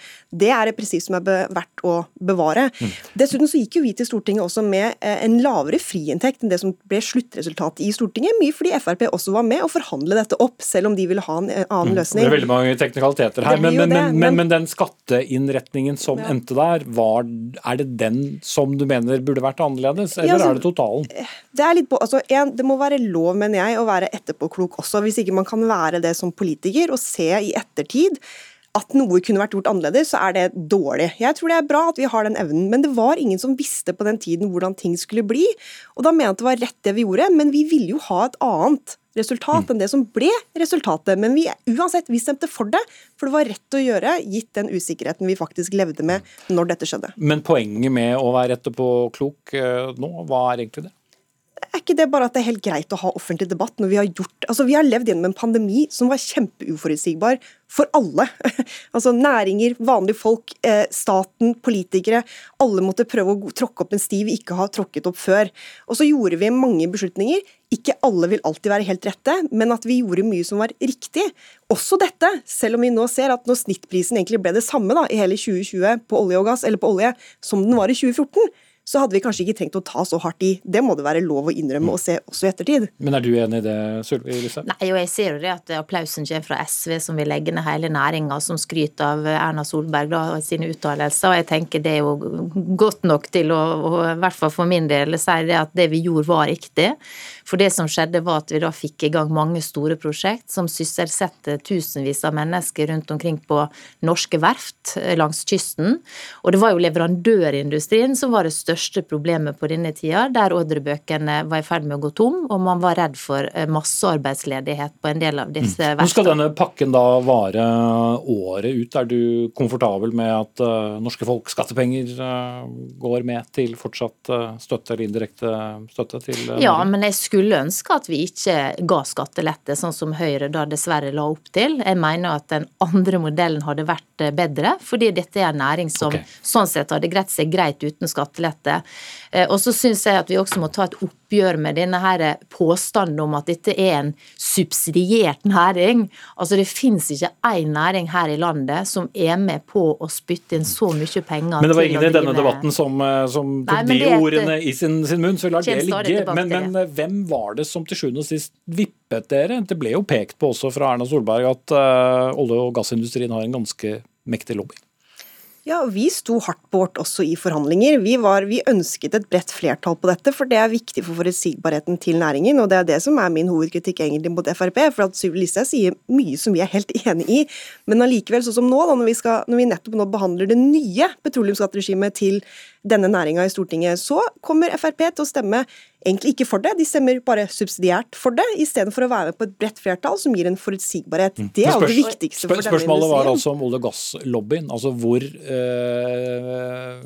Det er et prinsipp som er verdt å bevare. Mm. Dessuten så gikk jo vi til Stortinget også med eh, en lavere friinntekt enn det som ble sluttresultatet i Stortinget, mye fordi Frp også var med å forhandle dette opp, selv om de ville ha en eh, annen mm. løsning. Det er veldig mange teknikaliteter her, men, men, men, men, den skatteinnretningen som ja. endte der, var, er det den som du mener burde vært annerledes, eller ja, altså, er det totalen? Det, er litt altså, en, det må være lov, mener jeg, å være etterpåklok også, hvis ikke man kan være det som politiker og se i ettertid at noe kunne vært gjort annerledes, så er det dårlig. Jeg tror det er bra at vi har den evnen, men det var ingen som visste på den tiden hvordan ting skulle bli. Og da mener jeg at det var rett det vi gjorde, men vi ville jo ha et annet resultat enn det som ble resultatet. Men vi, uansett, vi stemte for det, for det var rett å gjøre, gitt den usikkerheten vi faktisk levde med når dette skjedde. Men poenget med å være etterpåklok klok nå, hva er egentlig det? Er ikke det bare at det er helt greit å ha offentlig debatt når vi har gjort Altså, vi har levd gjennom en pandemi som var kjempeuforutsigbar for alle. [laughs] altså næringer, vanlige folk, eh, staten, politikere. Alle måtte prøve å tråkke opp en sti vi ikke har tråkket opp før. Og så gjorde vi mange beslutninger. Ikke alle vil alltid være helt rette, men at vi gjorde mye som var riktig. Også dette, selv om vi nå ser at når snittprisen egentlig ble det samme da, i hele 2020 på olje og gass, eller på olje, som den var i 2014 så hadde vi kanskje ikke trengt å ta så hardt i. Det må det være lov å innrømme og se også i ettertid. Men er du enig i det, Sølvi Listhaug? Nei, og jeg ser jo det at applausen kommer fra SV, som vil legge ned hele næringa, som skryter av Erna Solberg da, og sine uttalelser. Og jeg tenker det er jo godt nok til å, å, i hvert fall for min del, si det at det vi gjorde, var riktig. For det som skjedde, var at vi da fikk i gang mange store prosjekt som sysselsetter tusenvis av mennesker rundt omkring på norske verft langs kysten. Og det var jo leverandørindustrien som var det største største problemet på denne tida, der ordrebøkene var i ferd med å gå tom, og man var redd for eh, massearbeidsledighet på en del av disse mm. Nå skal denne pakken da vare året ut. Er du komfortabel med at uh, norske folk skattepenger uh, går med til fortsatt uh, støtte eller indirekte støtte til Ja, men jeg skulle ønske at vi ikke ga skattelette, sånn som Høyre da dessverre la opp til. Jeg mener at den andre modellen hadde vært bedre, fordi dette er en næring som okay. sånn sett hadde greit seg greit uten skattelette. Og så syns jeg at vi også må ta et oppgjør med denne her påstanden om at dette er en subsidiert næring. Altså Det finnes ikke én næring her i landet som er med på å spytte inn så mye penger. Men det var ingen i denne debatten som, eh, som tok de ordene i sin, sin, munn, så vi lar det ligge. Men, men, eh, hvem var det som til sjuende og sist vippet dere? Det ble jo pekt på også fra Erna Solberg at uh, olje- og gassindustrien har en ganske mektig lobby. Ja, Vi sto hardt på vårt også i forhandlinger. Vi, var, vi, ønsket et bredt flertall på dette, for det er viktig for forutsigbarheten til næringen. og Det er det som er min hovedkritikk egentlig mot Frp. for at Sylvi Listhaug sier mye som vi er helt [laughs] enig i. Men allikevel, sånn som nå, da, når, vi skal, når vi nettopp nå behandler det nye petroleumsskatteregimet til denne næringa i Stortinget, så kommer Frp til å stemme egentlig ikke for det, de stemmer bare subsidiært for det, istedenfor å være med på et bredt flertall som gir en forutsigbarhet. Mm. Det er jo det viktigste for denne industrien. Spørsmålet var altså om olje- og gasslobbyen. Altså hvor øh,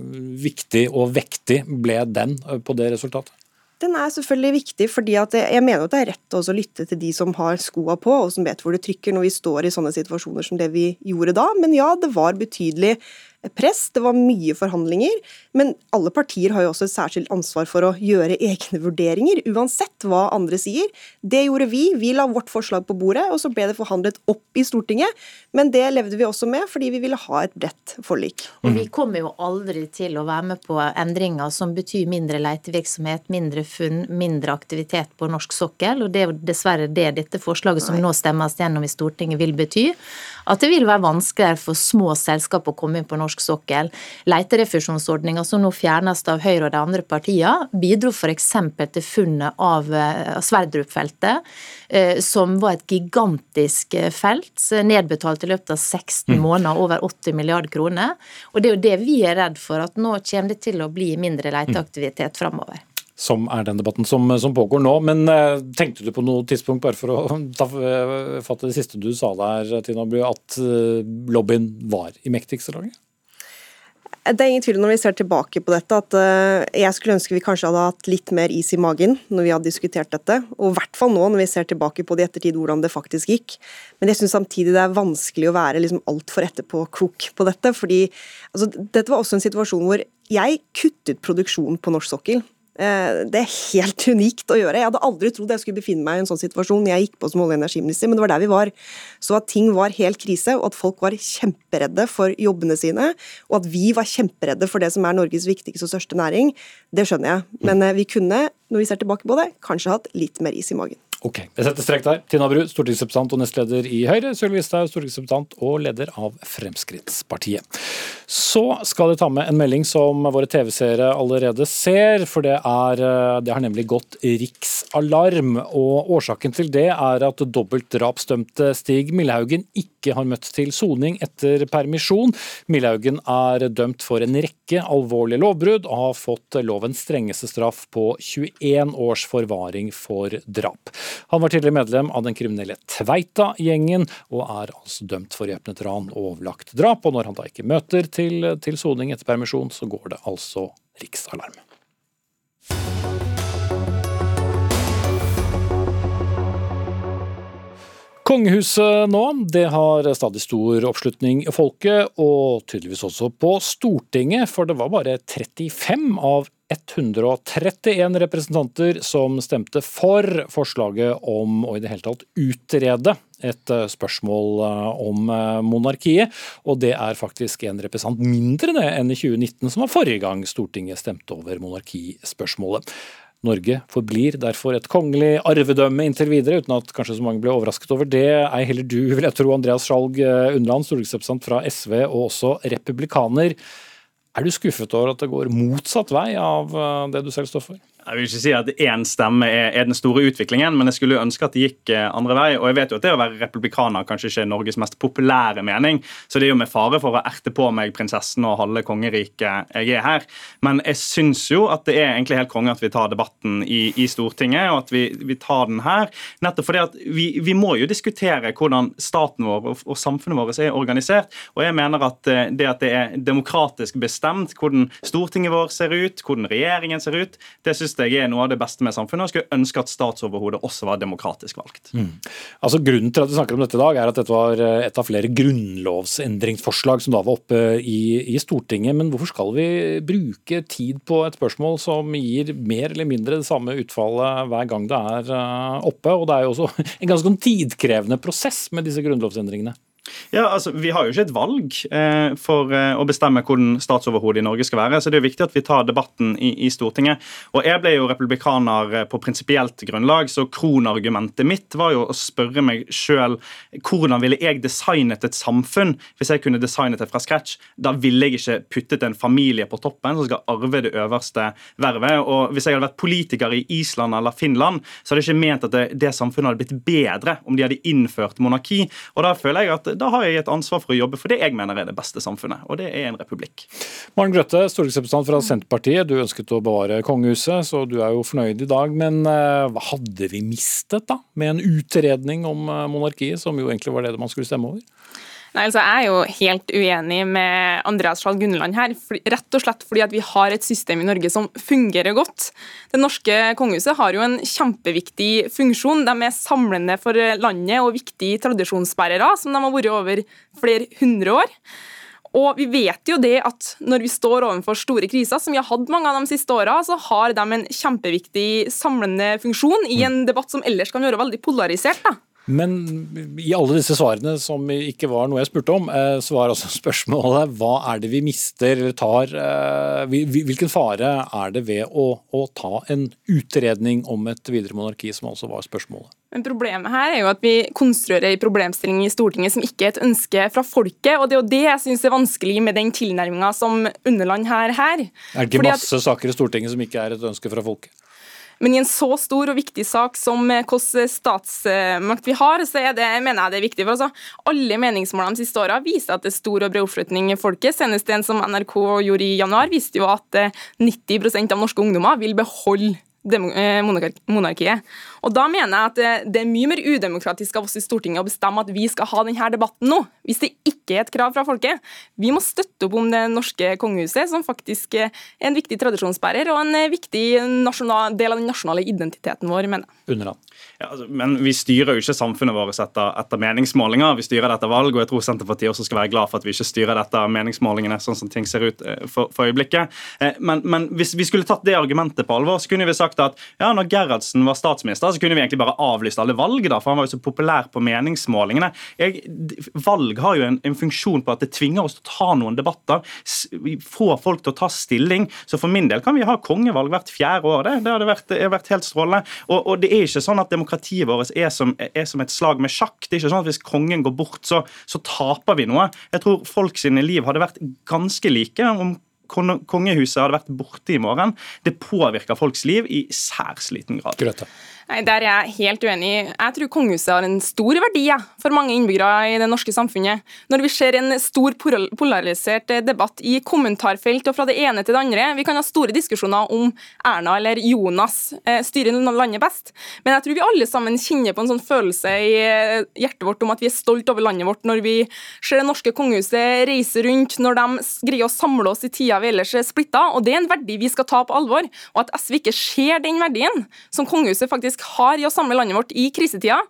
viktig og vektig ble den på det resultatet? Den er selvfølgelig viktig, fordi jeg mener at det er rett å lytte til de som har skoa på, og som vet hvor det trykker når vi står i sånne situasjoner som det vi gjorde da. Men ja, det var betydelig press, det var mye forhandlinger. Men alle partier har jo også et særskilt ansvar for å gjøre egne vurderinger, uansett hva andre sier. Det gjorde vi. Vi la vårt forslag på bordet, og så ble det forhandlet opp i Stortinget. Men det levde vi også med, fordi vi ville ha et bredt forlik. Og vi kommer jo aldri til å være med på endringer som betyr mindre letevirksomhet, mindre funn, mindre aktivitet på norsk sokkel. Og det er jo dessverre det dette forslaget som nå stemmes gjennom i Stortinget vil bety. At det vil være vanskeligere for små selskap å komme inn på norsk sokkel. Leterefusjonsordninga som nå fjernes av Høyre og de andre partiene, bidro f.eks. til funnet av eh, Sverdrup-feltet, eh, som var et gigantisk eh, felt, nedbetalt i løpet av 16 mm. måneder, over 80 milliarder kroner. Og det er jo det vi er redd for, at nå kommer det til å bli mindre leteaktivitet framover som er den debatten som, som, pågår nå. Men uh, tenkte du på noe tidspunkt, bare for å ta fatt i det siste du sa der, Tina Bru, at uh, lobbyen var i mektigste laget? Det er ingen tvil når vi ser tilbake på dette, at uh, jeg skulle ønske vi kanskje hadde hatt litt mer is i magen når vi hadde diskutert dette. Og i hvert fall nå når vi ser tilbake på det i ettertid, hvordan det faktisk gikk. Men jeg syns samtidig det er vanskelig å være liksom altfor etterpåklok på dette. fordi altså, dette var også en situasjon hvor jeg kuttet produksjonen på norsk sokkel. Eh, det er helt [laughs] unikt å gjøre. Jeg hadde aldri trodd jeg skulle befinne meg i en sånn situasjon jeg gikk på som olje- og energiminister, men det var der vi var. Så at ting var helt krise, og at folk var kjemperedde for jobbene sine, og at vi var kjemperedde for det som er Norges viktigste og største næring, det skjønner jeg. Men eh, vi kunne, når vi ser tilbake på det, kanskje hatt litt mer is i magen. Ok, jeg setter strek der. Tina Bru, stortingsrepresentant og nestleder i Høyre. Sylvi Listhaug, stortingsrepresentant og leder av Fremskrittspartiet. Så skal jeg ta med en melding som våre TV-seere allerede ser, for det, er, det har nemlig gått riksalarm. Og årsaken til det er at dobbeltdrapsdømte Stig Millehaugen ikke har møtt til soning etter permisjon. Millehaugen er dømt for en rekke alvorlige lovbrudd og har fått lovens strengeste straff på 21 års forvaring for drap. Han var tidligere medlem av den kriminelle Tveita-gjengen, og er altså dømt for væpnet ran og overlagt drap. Og når han da ikke møter til, til soning etter permisjon, så går det altså riksalarm. Kongehuset nå det har stadig stor oppslutning i folket, og tydeligvis også på Stortinget, for det var bare 35 av 131 representanter som stemte for forslaget om å i det hele tatt utrede et eh, spørsmål eh, om eh, monarkiet. Og det er faktisk en representant mindre enn i 2019, som var forrige gang Stortinget stemte over monarkispørsmålet. Norge forblir derfor et kongelig arvedømme inntil videre, uten at kanskje så mange ble overrasket over det. Ei heller du, vil jeg tro, Andreas Skjalg Undland, stortingsrepresentant fra SV og også republikaner. Er du skuffet over at det går motsatt vei av eh, det du selv står for? Jeg vil ikke si at én stemme er, er, den store utviklingen, men jeg skulle ønske at det gikk eh, andre vei. Og jeg vet jo at det å være republikaner kanskje ikke er Norges mest populære mening, så det er jo med fare for å erte på meg prinsessen og halve kongeriket jeg er her. Men jeg syns jo at det er egentlig helt konge at vi tar debatten i, i Stortinget, og at vi, vi, tar den her. Nettopp fordi at vi, vi, må jo diskutere hvordan staten vår og, og samfunnet vårt er organisert. Og jeg mener at eh, det at det er demokratisk bestemt hvordan Stortinget vår ser ut, hvordan regjeringen ser ut, det synes jeg er noe av det beste med samfunnet. og skulle ønske at statsoverhodet også var demokratisk valgt. Mm. Altså Grunnen til at vi snakker om dette i dag, er at dette var eh, et av flere grunnlovsendringsforslag som da var oppe i, i Stortinget. Men hvorfor skal vi bruke tid på et spørsmål som gir mer eller mindre det samme utfallet hver gang det er eh, oppe? Og det er jo også [laughs] en ganske sånn tidkrevende prosess med disse grunnlovsendringene. Ja, altså, Vi har jo ikke et valg eh, for eh, å bestemme hvordan statsoverhodet i Norge skal være. så Det er jo viktig at vi tar debatten i, i Stortinget. Og Jeg ble jo republikaner eh, på prinsipielt grunnlag, så kronargumentet mitt var jo å spørre meg sjøl hvordan ville jeg designet et samfunn hvis jeg kunne designet det fra scratch. Da ville jeg ikke puttet en familie på toppen som skal arve det øverste vervet. Og Hvis jeg hadde vært politiker i Island eller Finland, så hadde jeg ikke ment at det, det samfunnet hadde blitt bedre om de hadde innført monarki. Og Da føler jeg at da har jeg et ansvar for å jobbe for det jeg mener er det beste samfunnet, og det er en republikk. Maren Grøtte, stortingsrepresentant fra Senterpartiet. Du ønsket å bevare kongehuset, så du er jo fornøyd i dag. Men uh, hva hadde vi mistet da, med en utredning om uh, monarkiet, som jo egentlig var det man skulle stemme over? Nei, altså Jeg er jo helt uenig med Andreas Skjalg Gunneland her. Rett og slett fordi at vi har et system i Norge som fungerer godt. Det norske kongehuset har jo en kjempeviktig funksjon. De er samlende for landet og viktige tradisjonsbærere, som de har vært over flere hundre år. Og vi vet jo det at når vi står overfor store kriser, som vi har hatt mange av de siste åra, så har de en kjempeviktig samlende funksjon i en debatt som ellers kan være veldig polarisert. da. Men i alle disse svarene, som ikke var noe jeg spurte om, eh, så var altså [laughs] spørsmålet hva er det vi mister eller tar eh, Hvilken fare er det ved å, å ta en utredning om et videre monarki, som altså var spørsmålet? Men Problemet her er jo at vi konstruerer en problemstilling i Stortinget som ikke er et ønske fra folket. og Det er jo det jeg syns er vanskelig med den tilnærminga som Underland her. her. Er det ikke masse at... saker i Stortinget som ikke er et ønske fra folket? Men i en så stor og viktig sak som eh, hvilken statsmakt vi har, så det, mener jeg det er viktig. for altså, Alle meningsmålene de siste åra viser at det er stor og bred oppslutning i folket. Senest en som NRK gjorde i januar, viste jo at 90 eh, av norske ungdommer vil beholde Eh, monarkiet. Og Da mener jeg at det, det, er mye mer udemokratisk av oss i Stortinget å bestemme at vi skal ha denne debatten nå, hvis det ikke er et krav fra folket. Vi må støtte opp om det norske kongehuset, som faktisk er en viktig tradisjonsbærer og en viktig nasjonal, del av den nasjonale identiteten vår, mener jeg. Ja, altså, men vi styrer jo ikke samfunnet vårt etter, etter, meningsmålinger, vi styrer det etter valg. Og jeg tror Senterpartiet også skal være glad for at vi ikke styrer det etter meningsmålingene, sånn som ting ser ut eh, for, for øyeblikket. Men, men hvis vi skulle tatt det argumentet på alvor, så kunne vi sagt sagt at ja, når Gerhardsen var statsminister, så kunne vi egentlig bare avlyst alle valg, da, for han var jo så populær på meningsmålingene. Jeg, valg har jo en, en, funksjon på at det tvinger oss til å ta noen debatter, få folk til å ta stilling. Så for min del kan vi ha kongevalg hvert fjerde år. Det, det hadde vært, vært helt strålende. Og, og, det er ikke sånn at demokratiet vårt er som, er som, et slag med sjakk. Det er ikke sånn at Hvis kongen går bort, så, så taper vi noe. Jeg tror folk sine liv hadde vært ganske like om kongehuset hadde vært borte i morgen. Det påvirker folks liv i særs liten grad. Grøtta. Nei, Der er jeg helt uenig. Jeg tror kongehuset har en stor verdi ja, for mange innbyggere i det norske samfunnet. Når vi ser en stor polarisert debatt i kommentarfelt og fra det ene til det andre Vi kan ha store diskusjoner om Erna eller Jonas eh, styrer landet best, men jeg tror vi alle sammen kjenner på en sånn følelse i eh, hjertet vårt om at vi er stolt over landet vårt når vi ser det norske kongehuset reise rundt, når de greier å samle oss i tida vi ellers er splitta. Og det er en verdi vi skal ta på alvor. Og at SV ikke ser den verdien som kongehuset faktisk faktisk har i å samle landet vårt i krisetida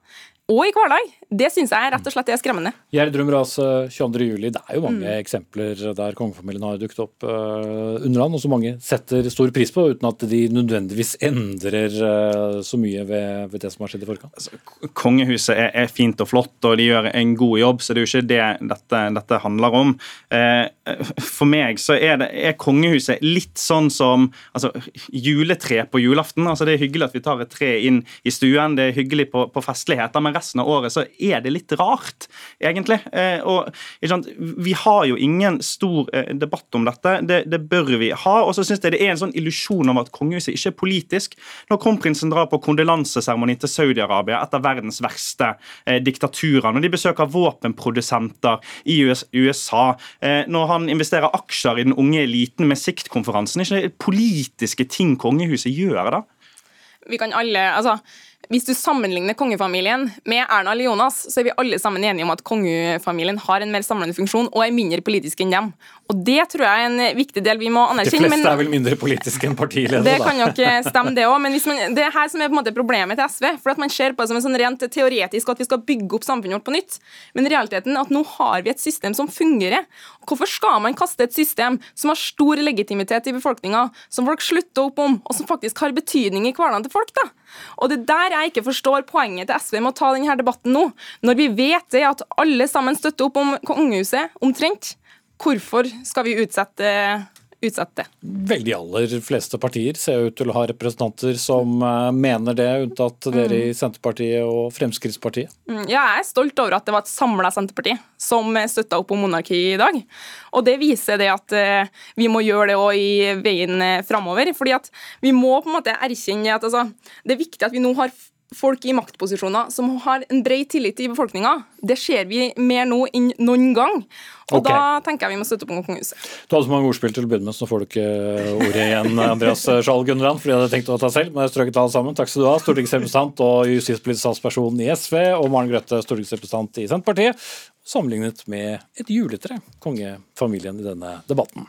og i hverdag. Det syns jeg rett og slett er skremmende. Gjerd Drømras 22.07. Det er jo mange mm. eksempler der kongefamilien har dukket opp uh, under han, og som mange setter stor pris på, uten at de nødvendigvis endrer uh, så mye ved, ved, det som har skjedd i forkant. Altså, kongehuset er, er, fint og flott, og de gjør en god jobb, så det er jo ikke det dette, dette handler om. Uh, for meg så er, det, er, kongehuset litt sånn som altså, juletre på julaften. Altså, det er hyggelig at vi tar et tre inn i stuen, det er hyggelig på, på festligheter. men resten av året, så er det litt rart, egentlig. Eh, og Vi har jo ingen stor eh, debatt om dette. Det, det bør vi ha. Og så syns jeg det er en sånn illusjon om at kongehuset ikke er politisk. Når kronprinsen drar på kondolanseseremoni til Saudi-Arabia, et av verdens verste eh, diktaturer, når de besøker våpenprodusenter i USA, eh, når han investerer aksjer i den unge eliten med siktkonferansen, ikke det politiske ting kongehuset gjør da? Vi kan alle, altså hvis du sammenligner kongefamilien med Erna eller Jonas, så er vi alle sammen enige om at kongefamilien har en mer samlende funksjon og er mindre politisk enn dem. Og Det tror jeg er en viktig del vi må anerkjenne. De fleste er vel mindre politiske enn partiledere? Det kan jo ikke stemme, det òg. Men man, det er her som er på en måte problemet til SV. For at Man ser på det som en sånn rent teoretisk at vi skal bygge opp samfunnet vårt på nytt. Men realiteten er at nå har vi et system som fungerer. Hvorfor skal man kaste et system som har stor legitimitet i befolkninga, som folk slutter opp om, og som faktisk har betydning i hverdagen til folk? da? Og Det der jeg ikke forstår poenget til SV med å ta denne debatten nå, når vi vet det at alle sammen støtter opp om kongehuset, omtrent. Hvorfor skal vi utsette utsette det. Vel, aller fleste partier ser ut til å ha representanter som eh, mener det, unntatt dere i mm. Senterpartiet og Fremskrittspartiet. Mm, ja, jeg er stolt over at det var et samla Senterparti som støtta opp om monarki i dag. Og det viser det at eh, vi må gjøre det òg i veien eh, framover. fordi at vi må på en måte erkjenne at altså, det er viktig at vi nå har folk i maktposisjoner som har en bred tillit i befolkninga. Det ser vi mer nå enn noen gang. Og okay. Da tenker jeg vi må støtte opp om kongehuset. Du hadde så mange ordspill til å begynne med, så nå får du ikke ordet igjen, [laughs] Andreas Skjalg Gunnrand, fordi jeg hadde tenkt å ta selv, men jeg strøket alle sammen. Takk skal du ha, stortingsrepresentant og justispolitisk talsperson i SV, og Maren Grøtte, stortingsrepresentant i Senterpartiet, sammenlignet med et juletre, kongefamilien i denne debatten.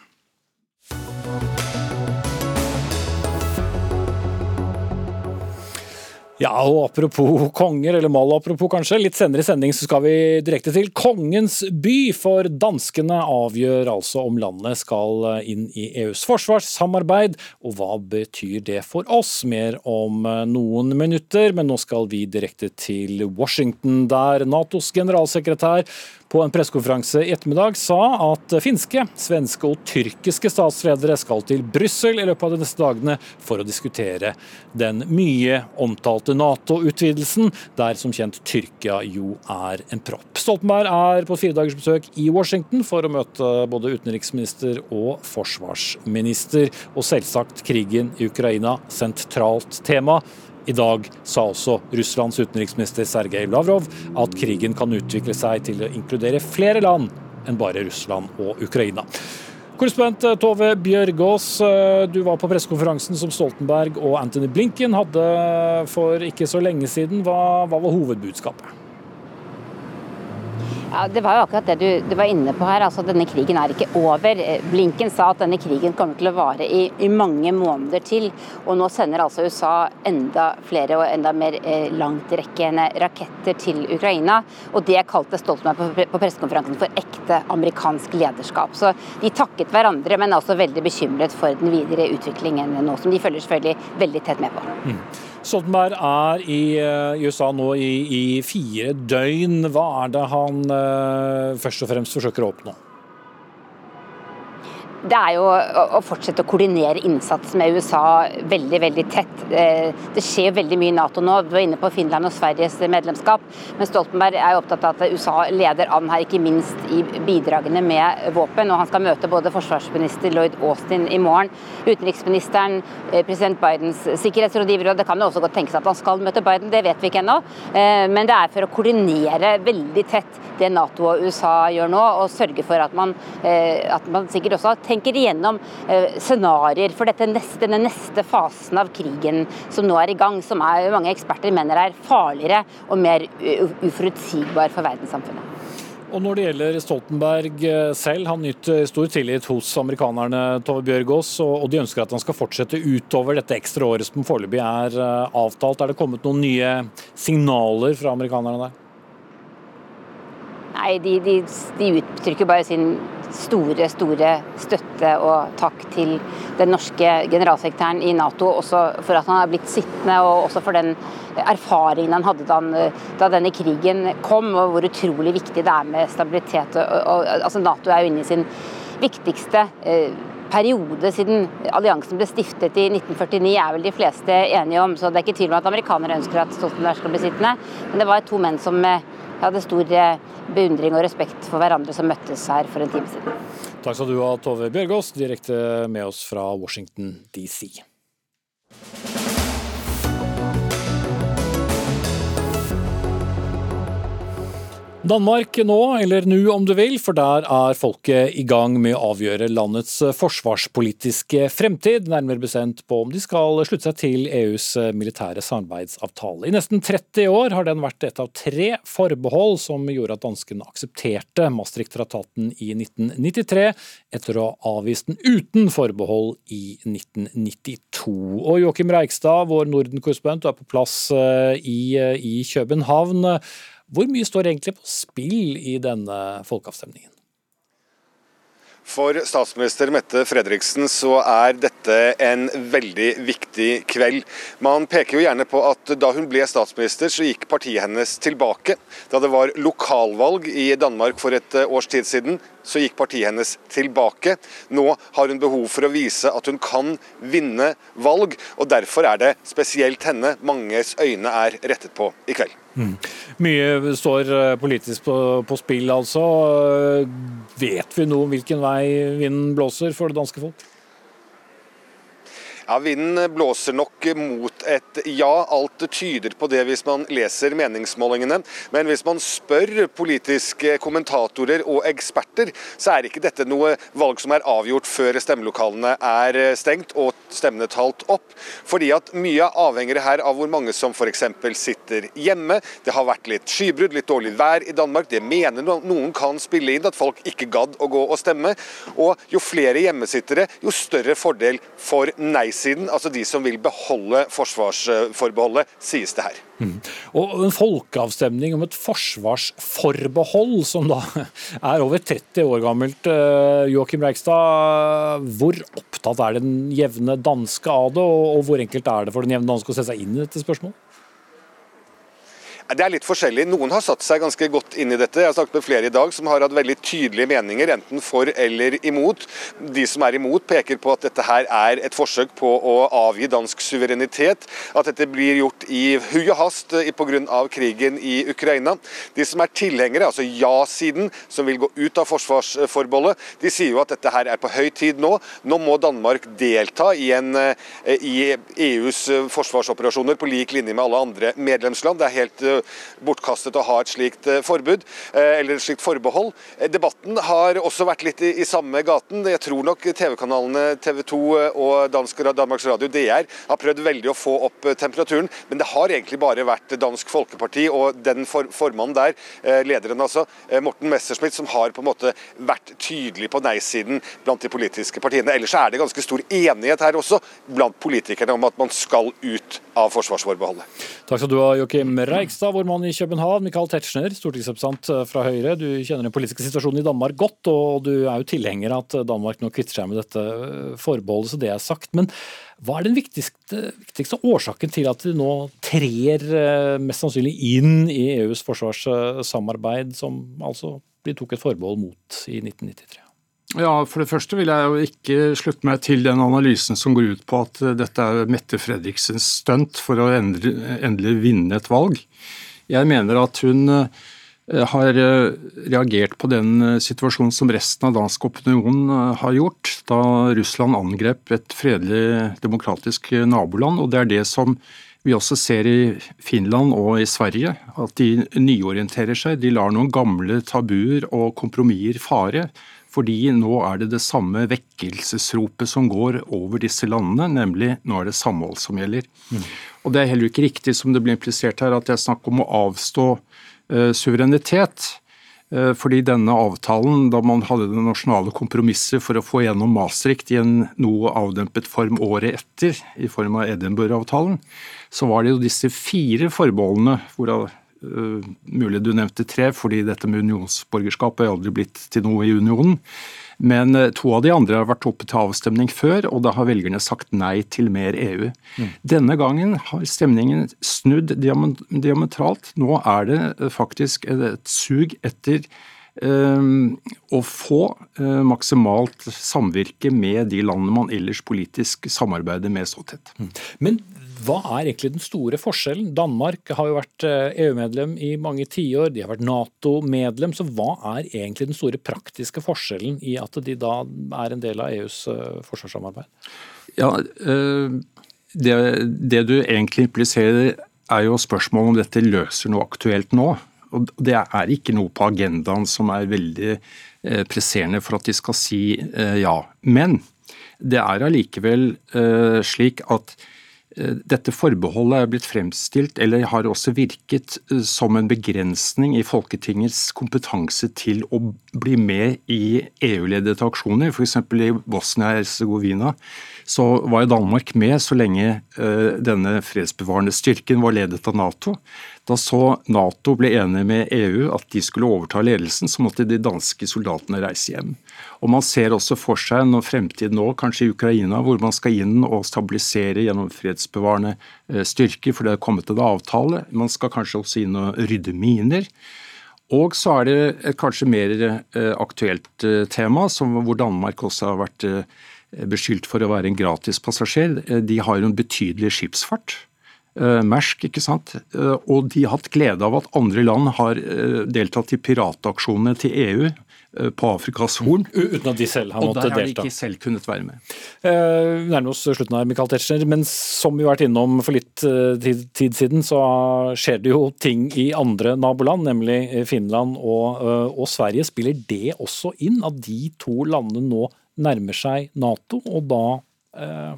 Ja, og apropos konger, eller mal apropos kanskje, litt senere i sending så skal vi direkte til kongens by, for danskene avgjør altså om landet skal inn i EUs forsvarssamarbeid, og hva betyr det for oss? Mer om noen minutter, men nå skal vi direkte til Washington, der Natos generalsekretær på en pressekonferanse i ettermiddag sa at finske, svenske og tyrkiske statsledere skal til Brussel i løpet av de neste dagene for å diskutere den mye omtalte Nato-utvidelsen, der som kjent Tyrkia jo er en propp. Stoltenberg er på fire dagers besøk i Washington for å møte både utenriksminister og forsvarsminister, og selvsagt krigen i Ukraina sentralt tema. I dag sa også Russlands utenriksminister Sergej Lavrov at krigen kan utvikle seg til å inkludere flere land enn bare Russland og Ukraina. Korrespondent eh, Tove Bjørgaas, eh, du var på pressekonferansen som Stoltenberg og Anthony Blinken hadde for ikke så lenge siden. Hva, hva var hovedbudskapet? Ja, Det var jo akkurat det du, du, var inne på her. altså Denne krigen er ikke over. Blinken sa at denne krigen kommer til å vare i, i mange måneder til. Og nå sender altså USA enda flere og enda mer eh, langtrekkende raketter til Ukraina. Og det kalte Stoltenberg på, på pressekonferansen for ekte amerikansk lederskap. Så de takket hverandre, men er også veldig bekymret for den videre utviklingen nå, som de følger selvfølgelig veldig tett med på. Mm. Stoltenberg er i eh, USA nå i, i, fire døgn. Hva er det han uh, først og fremst forsøker å oppnå? Det er jo å fortsette å koordinere innsats med USA veldig veldig tett. Det skjer veldig mye i Nato nå. Du var inne på Finland og Sveriges medlemskap. Men Stoltenberg er jo opptatt av at USA leder an her, ikke minst i bidragene med våpen. og Han skal møte både forsvarsminister Lloyd Austin i morgen, utenriksministeren, eh, president Bidens sikkerhetsrådgiver. og Det kan jo også godt tenkes at han skal møte Biden, det vet vi ikke ennå. Eh, men det er for å koordinere veldig tett det Nato og USA gjør nå, og sørge for at man, eh, at man sikkert også tenker igjennom eh, scenarioer for neste, denne neste fasen av krigen som nå er i gang, som er, mange eksperter mener er farligere og mer uforutsigbar for verdenssamfunnet. Og Når det gjelder Stoltenberg eh, selv, han nyter stor tillit hos amerikanerne, Tove Bjørgaas, og de ønsker at han skal fortsette utover dette ekstra året som foreløpig er avtalt. Er det kommet noen nye signaler fra amerikanerne der? Nei, de, de, de, uttrykker bare sin store, store støtte og takk til den norske generalsekretæren i Nato, også for at han har blitt sittende, og også for den erfaringen han hadde da, da denne krigen kom, og hvor utrolig viktig det er med stabilitet. Og, og, altså Nato er jo inne i sin viktigste eh, periode siden alliansen ble stiftet i 1949, er vel de fleste enige om. Så det er ikke tvil om at amerikanere ønsker at Stoltenberg skal bli sittende. Men det var to menn som eh, hadde stor eh, beundring og respekt for hverandre som møttes her for en time siden. Takk skal du ha, Tove Bjørgaas, direkte med oss fra Washington DC. Danmark nå, eller nu om du vil, for der er folket i gang med å avgjøre landets forsvarspolitiske fremtid, nærmere bestemt på om de skal slutte seg til EUs militære samarbeidsavtale. I nesten 30 år har den vært et av tre forbehold som gjorde at danskene aksepterte Maastricht-traktaten i 1993, etter å ha avvist den uten forbehold i 1992. Og Joakim Reigstad, vår Norden-korrespondent, er på plass eh, i, eh, i København. Hvor mye står egentlig på spill i denne folkeavstemningen? For statsminister Mette Fredriksen så er dette en veldig viktig kveld. Man peker jo gjerne på at da hun ble statsminister, så gikk partiet hennes tilbake. Da det var lokalvalg i Danmark for et eh, års tid siden, så gikk partiet hennes tilbake. Nå har hun behov for å vise at hun kan vinne valg, og derfor er det spesielt henne manges øyne er rettet på i kveld. Mm. Mye står eh, politisk på, på, spill, altså. Vet vi noe om hvilken vei vinden blåser for det danske folk? Ja, Vinden blåser nok mot et ja. Alt tyder på det hvis man leser meningsmålingene. Men hvis man spør politiske kommentatorer og eksperter, så er ikke dette noe valg som er avgjort før stemmelokalene er stengt og stemmene talt opp. Fordi at mye avhenger her av hvor mange som f.eks. sitter hjemme. Det har vært litt skybrudd, litt dårlig vær i Danmark. Det mener noen kan spille inn, at folk ikke gadd å gå og stemme. Og jo flere hjemmesittere, jo større fordel for nei nei-siden, altså de som vil beholde forsvarsforbeholdet, sies det her. Mm. Og En folkeavstemning om et forsvarsforbehold, som da er over 30 år gammelt, eh, Joakim Reigstad. Hvor opptatt er den jevne danske av det, og hvor enkelt er det for den jevne danske å sette seg inn i dette spørsmålet? Det er litt forskjellig. Noen har satt seg ganske godt inn i dette. Jeg har snakket med flere i dag som har hatt veldig tydelige meninger, enten for eller imot. De som er imot, peker på at dette her er et forsøk på å avgi dansk suverenitet. At dette blir gjort i hui og hast eh, pga. krigen i Ukraina. De som er tilhengere, altså ja-siden, som vil gå ut av forsvarsforbeholdet, de sier jo at dette her er på høy tid nå. Nå må Danmark delta i, en, eh, i EUs forsvarsoperasjoner på lik linje med alle andre medlemsland. Det er helt bortkastet å ha et slikt eh, forbud, eh, eller et slikt forbehold. Eh, debatten har også vært litt i, samme gaten. Jeg tror nok TV-kanalene TV 2 og Dansk, Danmarks Radio DR har prøvd veldig å få opp temperaturen, men det har egentlig bare vært Dansk Folkeparti og den for, formannen der, lederen altså, Morten Messerschmidt, som har på en måte vært tydelig på nei-siden blant de politiske partiene. Ellers er det ganske stor enighet her også blant politikerne om at man skal ut av forsvarsforbeholdet. Takk skal du ha, Joakim Reigstad, vår mann i København. Michael Tetzschner, stortingsrepresentant eh, fra Høyre. Du kjenner den politiske situasjonen i Danmark godt, og du er jo tilhenger av at Danmark nå kvitter seg med dette eh, forbeholdet, så det er sagt. Men hva er den viktigste, viktigste årsaken til at de nå trer eh, mest sannsynlig inn i EUs forsvarssamarbeid, som altså de tok et forbehold mot i 1993? Ja, For det første vil jeg jo ikke slutte meg til den analysen som går ut på at dette er Mette Fredriksens stunt for å endelig, vinne et valg. Jeg mener at hun eh, har eh, reagert på den eh, situasjonen som resten av dansk opinion har gjort, da Russland angrep et fredelig, demokratisk naboland. og Det er det som vi også ser i Finland og i Sverige, at de nyorienterer seg. De lar noen gamle tabuer og kompromisser fare fordi nå er det det samme vekkelsesropet som går over disse landene, nemlig nå er det samhold som gjelder. Mm. Og Det er heller ikke riktig som det blir implisert her, at det er snakk om å avstå uh, suverenitet. Uh, fordi denne avtalen, da man hadde det nasjonale kompromisset for å få gjennom Maastricht i en noe avdempet form året etter, i form av Edinburgh-avtalen, så var det jo disse fire forbeholdene, hvorav Uh, mulig du nevnte tre, fordi dette med unionsborgerskap er aldri blitt til noe i unionen. Men uh, to av de andre har vært oppe til avstemning før, og da har velgerne sagt nei til mer EU. Mm. Denne gangen har stemningen snudd diametralt. Nå er det uh, faktisk et sug etter å få maksimalt samvirke med de landene man ellers politisk samarbeider med så tett. Men hva er egentlig den store forskjellen? Danmark har jo vært EU-medlem i mange tiår, de har vært Nato-medlem. Så hva er egentlig den store praktiske forskjellen i at de da er en del av EUs forsvarssamarbeid? Ja, det, det du egentlig impliserer er jo spørsmålet om dette løser noe aktuelt nå. Og Det er ikke noe på agendaen som er veldig eh, presserende for at de skal si eh, ja. Men det er allikevel eh, slik at dette forbeholdet er blitt fremstilt, eller har også virket som en begrensning i Folketingets kompetanse til å bli med i EU-ledede aksjoner, f.eks. i Bosnia-Hercegovina så var jo Danmark med så lenge eh, denne fredsbevarende styrken var ledet av Nato. Da så Nato ble enig med EU at de skulle overta ledelsen, så måtte de danske soldatene reise hjem. Og Man ser også for seg når fremtiden nå, kanskje i Ukraina, hvor man skal inn og stabilisere gjennom fredsbevarende eh, styrker, for det er kommet en avtale. Man skal kanskje også inn og rydde miner. Og så er det et kanskje mer eh, aktuelt tema, som, hvor Danmark også har vært beskyldt for å være en gratispassasjer. Eh, de har en betydelig skipsfart. Eh, Mersk, ikke sant. Eh, og de har hatt glede av at andre land har deltatt i pirataksjonene til EU på Afrikas Horn. Uten at de selv har måttet delta. Og der har de ikke selv kunnet være med. Eh, nærmer oss slutten her, Michael Tetzschner. Men som vi har vært innom for litt tid, tid, siden, så skjer det jo ting i andre naboland, nemlig Finland og, og Sverige. Spiller det også inn at de to landene nå nærmer seg Nato, og da eh,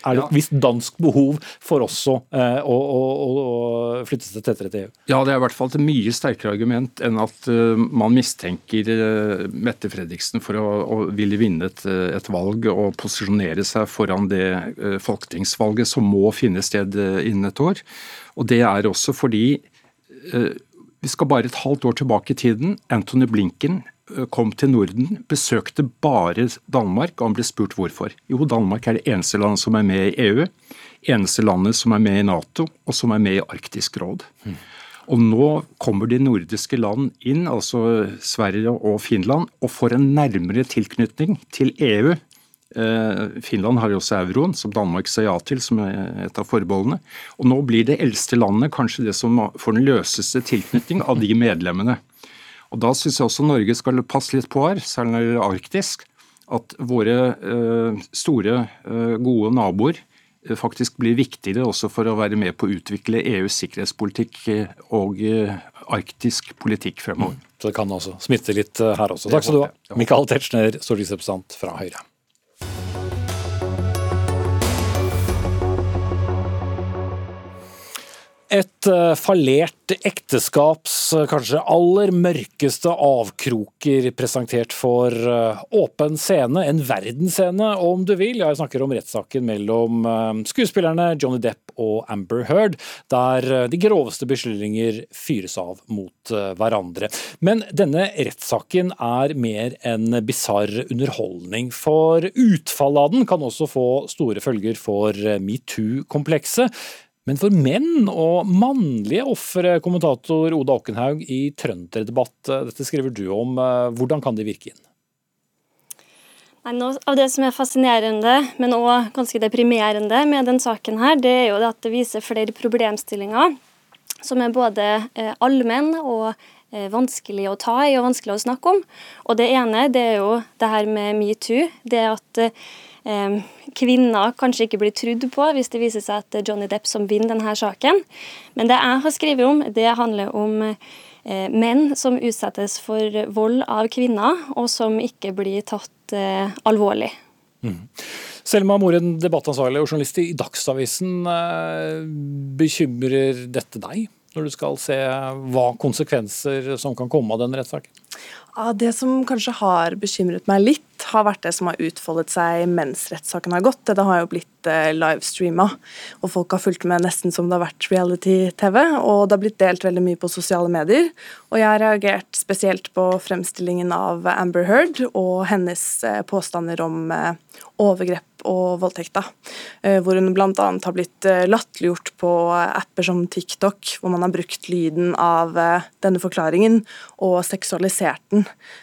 er det et visst dansk behov for også eh, å, å, å, flytte seg tettere til EU? Ja, det er i hvert fall et mye sterkere argument enn at uh, man mistenker uh, Mette Fredriksen for å, å ville vinne et, et, valg og posisjonere seg foran det folketingsvalget som må finne sted innen et år. Og det er også fordi vi skal bare et halvt år tilbake i tiden. Anthony Blinken kom til Norden, besøkte bare Danmark, og han ble spurt hvorfor. Jo, Danmark er det eneste landet som er med i EU, eneste landet som er med i Nato, og som er med i Arktisk råd. Mm. Og nå kommer de nordiske land inn, altså Sverige og Finland, og får en nærmere tilknytning til EU. Eh, Finland har jo også euroen, som Danmark sa ja til som et av forbeholdene. Og nå blir det eldste landet kanskje det som får den løseste tilknytning av de medlemmene. Og Da syns jeg også Norge skal passe litt på her, særlig når det gjelder arktisk, at våre eh, store, eh, gode naboer eh, faktisk blir viktigere også for å være med på å utvikle EUs sikkerhetspolitikk og arktisk politikk fremover. Så det kan altså smitte litt her også. Takk skal du ha, Michael Tetzschner, stortingsrepresentant fra Høyre. Et eh, fallert ekteskaps eh, kanskje aller mørkeste avkroker presentert for eh, åpen scene, en verdensscene om du vil. Jeg snakker om rettssaken mellom skuespillerne Johnny Depp og Amber Heard, der de groveste beskyldninger fyres av mot hverandre. Men denne rettssaken er mer en bisarr underholdning, for utfallet av den kan også få store følger for metoo-komplekset. Men for menn og mannlige ofre, kommentator Oda Okkenhaug i Trønderdebatt, eh, dette skriver du om. Eh, hvordan kan de virke inn? Nei, noe av det som er fascinerende, men òg ganske deprimerende med den saken, her, det er jo at det viser flere problemstillinger som er både eh, allmenn og vanskelig å ta i og vanskelig å snakke om. Og Det ene det er jo det her med metoo. Det at kvinner kanskje ikke blir trudd på hvis det viser seg at Johnny Depp som vinner denne saken. Men det jeg har skrevet om, det handler om eh, menn som utsettes for vold av kvinner, og som ikke blir tatt eh, alvorlig. Mm. Selma Moren, debattansvarlig og journalist i Dagsavisen. Eh, bekymrer dette deg, når du skal se hva konsekvenser som kan komme av den rettssaken? Det som kanskje har bekymret meg litt, har vært det som har utfoldet seg mens rettssaken har gått. Det har jo blitt eh, livestreama, og folk har fulgt med nesten som det har vært reality-TV. Og det har blitt delt veldig mye på sosiale medier. Og jeg har reagert spesielt på fremstillingen av Amber Heard og hennes eh, påstander om eh, overgrep og voldtekter. Eh, hvor hun bl.a. har blitt latterliggjort på apper som TikTok, hvor man har brukt lyden av denne forklaringen og seksualisert den.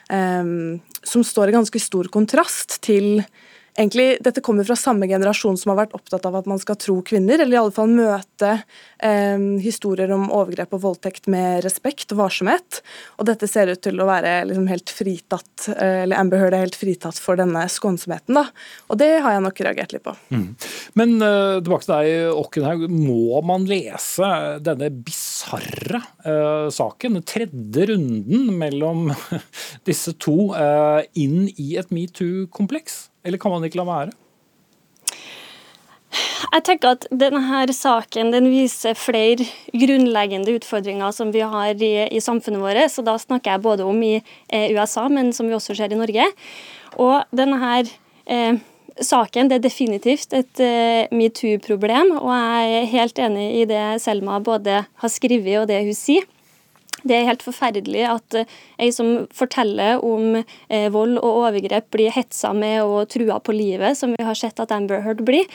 Um, som står i ganske stor kontrast til egentlig, Dette kommer fra samme generasjon som har vært opptatt av at man skal tro kvinner, eller i alle fall møte eh, historier om overgrep og voldtekt med respekt og varsomhet. Og dette ser ut til å være liksom helt fritatt, eh, eller Amber Heard er helt fritatt for denne skånsomheten. da. Og det har jeg nok reagert litt på. Mm. Men uh, tilbake til deg, Okkenhaug. Må man lese denne bisarre uh, saken, tredje runden mellom [laughs] disse to, uh, inn i et metoo-kompleks? Eller kan man ikke la være? Jeg tenker at denne saken den viser flere grunnleggende utfordringer som vi har i, i samfunnet vårt. Så da snakker jeg både om i eh, USA, men som vi også ser i Norge. Og denne her, eh, saken det er definitivt et eh, metoo-problem, og jeg er helt enig i det Selma både har skrevet og det hun sier. Det er helt forferdelig at eh, ei som forteller om eh, vold og overgrep, blir hetsa med og trua på livet, som vi har sett at Amber Heard blir.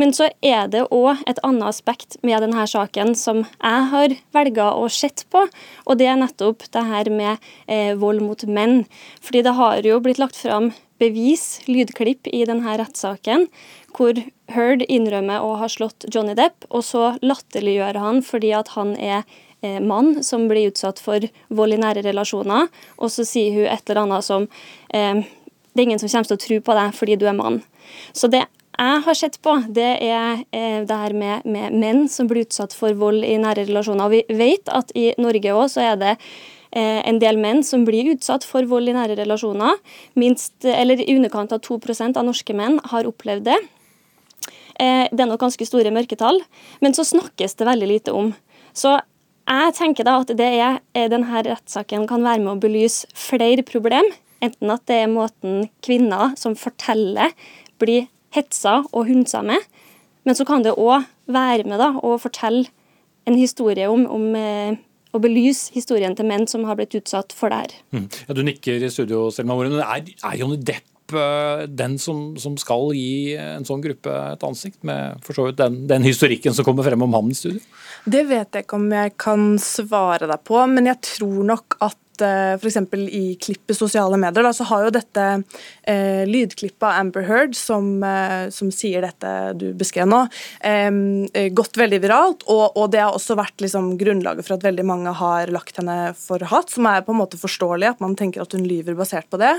Men så er det òg et annet aspekt med denne saken som jeg har velga å sett på, og det er nettopp det her med eh, vold mot menn. Fordi det har jo blitt lagt fram bevis, lydklipp, i denne rettssaken hvor Heard innrømmer å ha slått Johnny Depp, og så latterliggjør han fordi at han er mann som blir utsatt for vold i nære relasjoner, og så sier hun et eller annet som eh, Det er ingen som kommer til å tro på deg fordi du er mann. Så det jeg har sett på, det er eh, det her med, med, menn som blir utsatt for vold i nære relasjoner. Og vi vet at i Norge òg så er det eh, en del menn som blir utsatt for vold i nære relasjoner. Minst, eller I underkant av 2% av norske menn har opplevd det. Eh, det er nok ganske store mørketall, men så snakkes det veldig lite om. Så jeg tenker da at det er, eh, denne rettssaken kan være med å belyse flere problem. Enten at det er måten kvinner som forteller, blir hetsa og hundsa med. Men så kan det òg være med da, å fortelle en historie om, om eh, å belyse historien til menn som har blitt utsatt for det her. Mm. Ja, du nikker i studio, Selma Moren. Er, er Johnny Depp eh, den som, som, skal gi en sånn gruppe et ansikt, med for så vidt den, den historikken som kommer frem om ham i studio? Det vet jeg ikke om jeg kan svare deg på, men jeg tror nok at Eh, f.eks. i klippet sosiale medier, da, så har jo dette eh, lydklippet av Amber Heard, som, eh, som, sier dette du beskrev nå, eh, gått veldig viralt. Og, og, det har også vært liksom, grunnlaget for at veldig mange har lagt henne for hat, som er på en måte forståelig, at man tenker at hun lyver basert på det.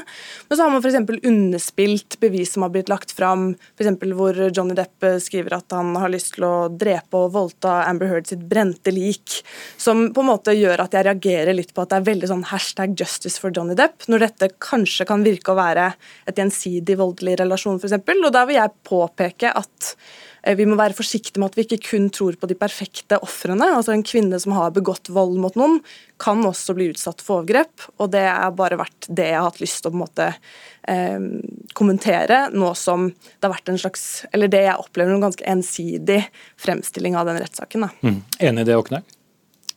Men så har man f.eks. underspilt bevis som har blitt lagt fram, f.eks. hvor Johnny Depp eh, skriver at han har lyst til å drepe og voldta Amber Heard sitt brente lik, som på en måte gjør at jeg reagerer litt på at det er veldig sånn hashtag 'justice for Johnny Depp', når dette kanskje kan virke å være et gjensidig voldelig relasjon, f.eks. Og der vil jeg påpeke at eh, vi må være forsiktige med at vi ikke kun tror på de perfekte ofrene. Altså en kvinne som har begått vold mot noen, kan også bli utsatt for overgrep. Og det har bare vært det jeg har hatt lyst til å på en måte eh, kommentere, nå som det har vært en slags Eller det jeg opplever en ganske ensidig fremstilling av den rettssaken. Mm. Enig i det, Åkneig?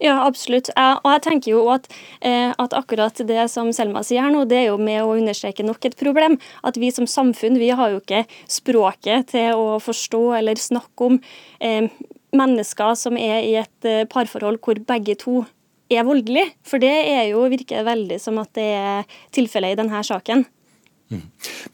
Ja, absolutt. og jeg tenker jo at, eh, at, akkurat det som Selma sier her nå, det er jo med å understreke nok et problem. At vi som samfunn vi har jo ikke språket til å forstå eller snakke om eh, mennesker som er i et eh, parforhold hvor begge to er voldelige. For det er jo, virker veldig som at det er tilfellet i denne saken. Mm.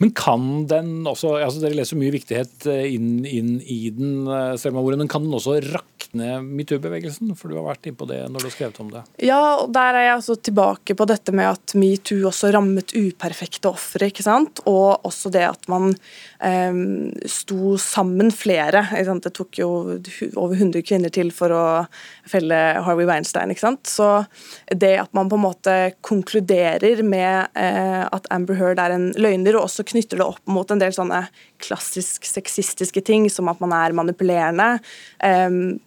Men kan den også altså Dere leser mye viktighet eh, inn, inn i den, eh, Selma Moren, men kan den også rakne metoo-bevegelsen? For du har vært innpå det når du har skrevet om det. Ja, og der er jeg altså tilbake på dette med at metoo også rammet uperfekte ofre. Og også det at man um, sto sammen flere. Ikke sant? Det tok jo over 100 kvinner til for å felle Harvey Weinstein. ikke sant? Så det at man på en måte konkluderer med uh, at Amber Heard er en løgner, og også knytter det opp mot en del sånne klassisk sexistiske ting, som at man er manipulerende. Um,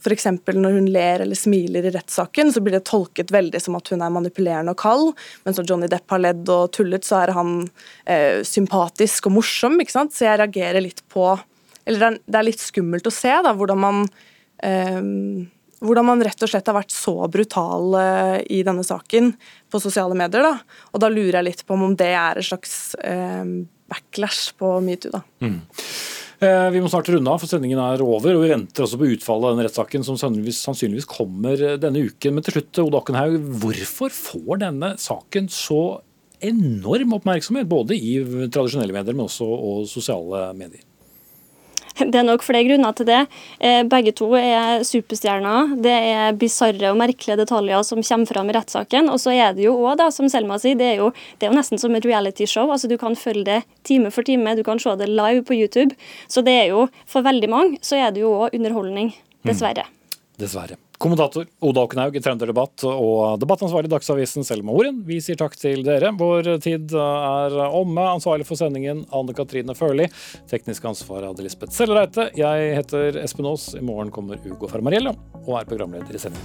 F.eks. når hun ler eller smiler i rettssaken, så blir det tolket veldig som at hun er manipulerende og kald. Men så Johnny Depp har ledd og tullet, så er han eh, sympatisk og morsom. ikke sant? Så jeg reagerer litt på Eller det er litt skummelt å se da, hvordan man eh, hvordan man rett og slett har vært så brutal uh, i denne saken på sosiale medier. Da. Og da lurer jeg litt på om det er en slags uh, backlash på metoo. da. Mm. Eh, Vi må snart runde av, for sendingen er over. og Vi venter også på utfallet av denne rettssaken, som sannsynligvis, kommer denne uken. Men til slutt, Odd Akkenhaug, hvorfor får denne saken så enorm oppmerksomhet? Både i tradisjonelle medier, men også og sosiale medier. Det er nok flere grunner til det. Eh, Begge to er superstjerner. Det er bisarre og merkelige detaljer som kommer fram i rettssaken. Og så er det jo òg, som Selma sier, det er, jo, det er jo nesten som et realityshow. Altså, du kan følge det time for time, du kan se det live på YouTube. Så det er jo, for veldig mange, så er det jo òg underholdning. Dessverre. Dessverre. Kommentator Oda Oknaug i Trønderdebatt og debattansvarlig i Dagsavisen Selma Oren. Vi sier takk til dere. Vår tid er omme. Ansvarlig for sendingen Anne Katrine Førli. Teknisk ansvar hadde Lisbeth Sellereite. Jeg heter Espen Aas. I morgen kommer Ugo Fermariello og er programleder i sendingen.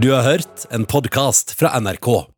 Du har hørt en podkast fra NRK.